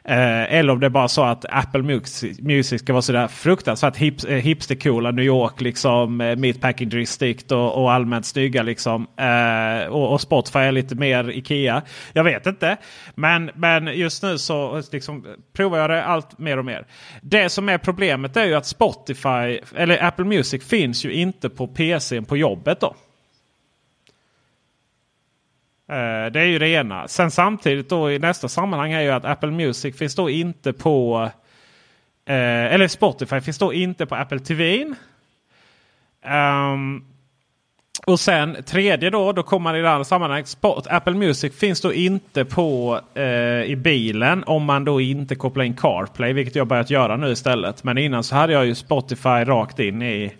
Eh, eller om det är bara så att Apple Music, Music ska vara sådär fruktansvärt hip, eh, hipstercoola New York liksom. Eh, Meatpacking District och, och allmänt snygga liksom. Eh, och, och Spotify är lite mer Ikea. Jag vet inte. Men, men just nu så liksom, provar jag det allt mer och mer. Det som är problemet är ju att Spotify eller Apple Music finns ju inte på PCn på jobbet då. Eh, det är ju det ena. Sen samtidigt då i nästa sammanhang är ju att Apple Music finns då inte på eh, eller Spotify finns då inte på Apple TV. Um, ehm, och sen tredje då, då kommer man i det andra sammanhanget. Spot, Apple Music finns då inte på eh, i bilen om man då inte kopplar in CarPlay. Vilket jag börjat göra nu istället. Men innan så hade jag ju Spotify rakt in i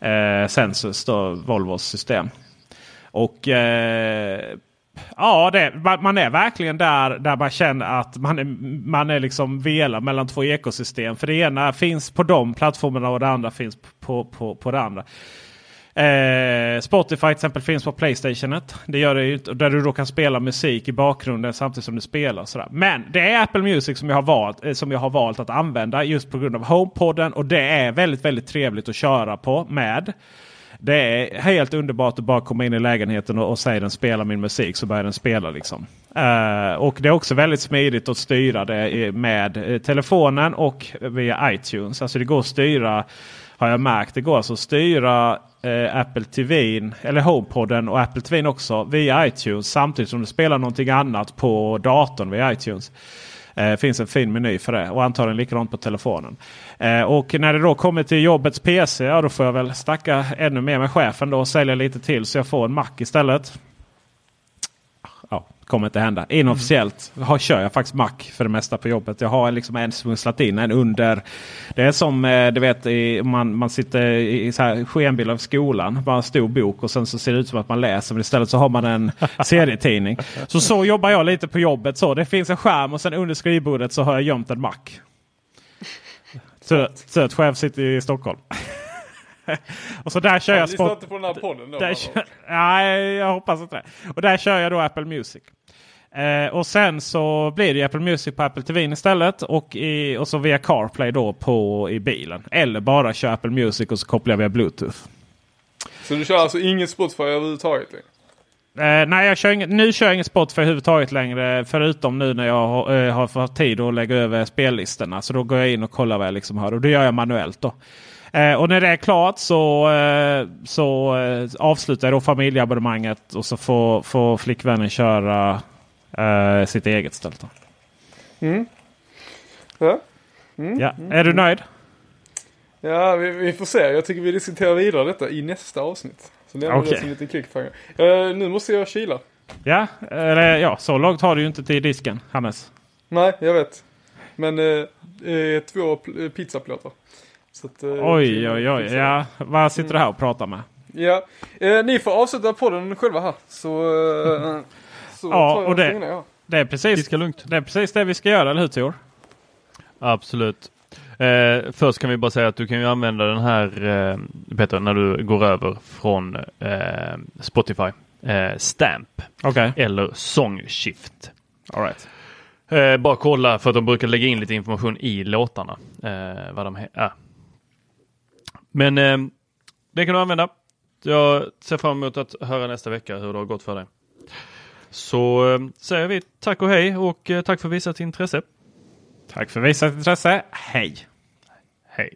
eh, Sensus, då, Volvos system. Och eh, ja, det, man man är verkligen där, där man känner att man är, man är liksom velar mellan två ekosystem. För det ena finns på de plattformarna och det andra finns på, på, på det andra. Eh, Spotify till exempel finns på Playstationet. Det gör det ju där du då kan spela musik i bakgrunden samtidigt som du spelar. Sådär. Men det är Apple Music som jag, har valt, eh, som jag har valt att använda just på grund av HomePodden. Och det är väldigt, väldigt trevligt att köra på med. Det är helt underbart att bara komma in i lägenheten och, och säga den spelar min musik så börjar den spela. liksom. Uh, och det är också väldigt smidigt att styra det med eh, telefonen och via iTunes. Alltså det går att styra, har jag märkt, det går alltså att styra uh, Apple TV, eller HomePodden och Apple TV också via iTunes samtidigt som du spelar någonting annat på datorn via iTunes. Det finns en fin meny för det och antagligen likadant på telefonen. Eh, och när det då kommer till jobbets PC, ja, då får jag väl snacka ännu mer med chefen då och sälja lite till så jag får en Mac istället. Ja, kommer inte hända. Inofficiellt har, kör jag faktiskt Mac för det mesta på jobbet. Jag har liksom en smusslat in, en under. Det är som eh, du vet i, man, man sitter i så här skenbild av skolan. Bara en stor bok och sen så ser det ut som att man läser. Men istället så har man en serietidning. Så så jobbar jag lite på jobbet. Så Det finns en skärm och sen under skrivbordet så har jag gömt en Mac. Söt, söt chef sitter i Stockholm. och så där kör Jag jag lyssnar inte på den här podden då. kör, nej, jag hoppas inte det. Och där kör jag då Apple Music. Eh, och sen så blir det Apple Music på Apple TV istället. Och, i, och så via CarPlay då på, i bilen. Eller bara kör Apple Music och så kopplar jag via Bluetooth. Så du kör alltså inget Spotify överhuvudtaget? Eh, nej, jag kör inget, nu kör jag inget Spotify överhuvudtaget längre. Förutom nu när jag har, eh, har fått tid att lägga över spellistorna. Så då går jag in och kollar vad jag liksom har. Och det gör jag manuellt då. Eh, och när det är klart så, eh, så eh, avslutar jag då familjeabonnemanget. Och så får, får flickvännen köra eh, sitt eget istället. Då. Ja. Ja. Är du nöjd? Ja, vi, vi får se. Jag tycker vi diskuterar vidare detta i nästa avsnitt. Så det som lite clickfire. Uh, nu måste jag kila. Ja, eller ja, så långt har du ju inte till disken, Hannes. Nej, jag vet. Men eh, två pl- pizzaplåtar. Så att, eh, Oj, oj, oj. Ja, vad sitter du här och pratar med? Ja, eh, ni får avsluta podden själva här. Så, eh, så Ja, tar jag och det- ja. Det är precis, lugnt. det, är precis det vi ska göra, eller hur Tor? Absolut. Eh, först kan vi bara säga att du kan ju använda den här eh, Peter, när du går över från eh, Spotify. Eh, Stamp Okej, eller Songshift. all right. Eh, bara kolla för att de brukar lägga in lite information i låtarna. Eh, vad de är. Men eh, det kan du använda. Jag ser fram emot att höra nästa vecka hur det har gått för dig. Så eh, säger vi tack och hej och eh, tack för visat intresse. Tack för visat intresse. Hej! Hej!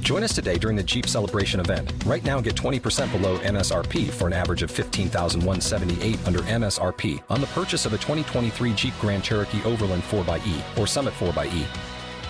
Join us today during the Jeep Celebration event. Right now, get 20% below MSRP for an average of 15178 under MSRP on the purchase of a 2023 Jeep Grand Cherokee Overland 4xE or Summit 4xE.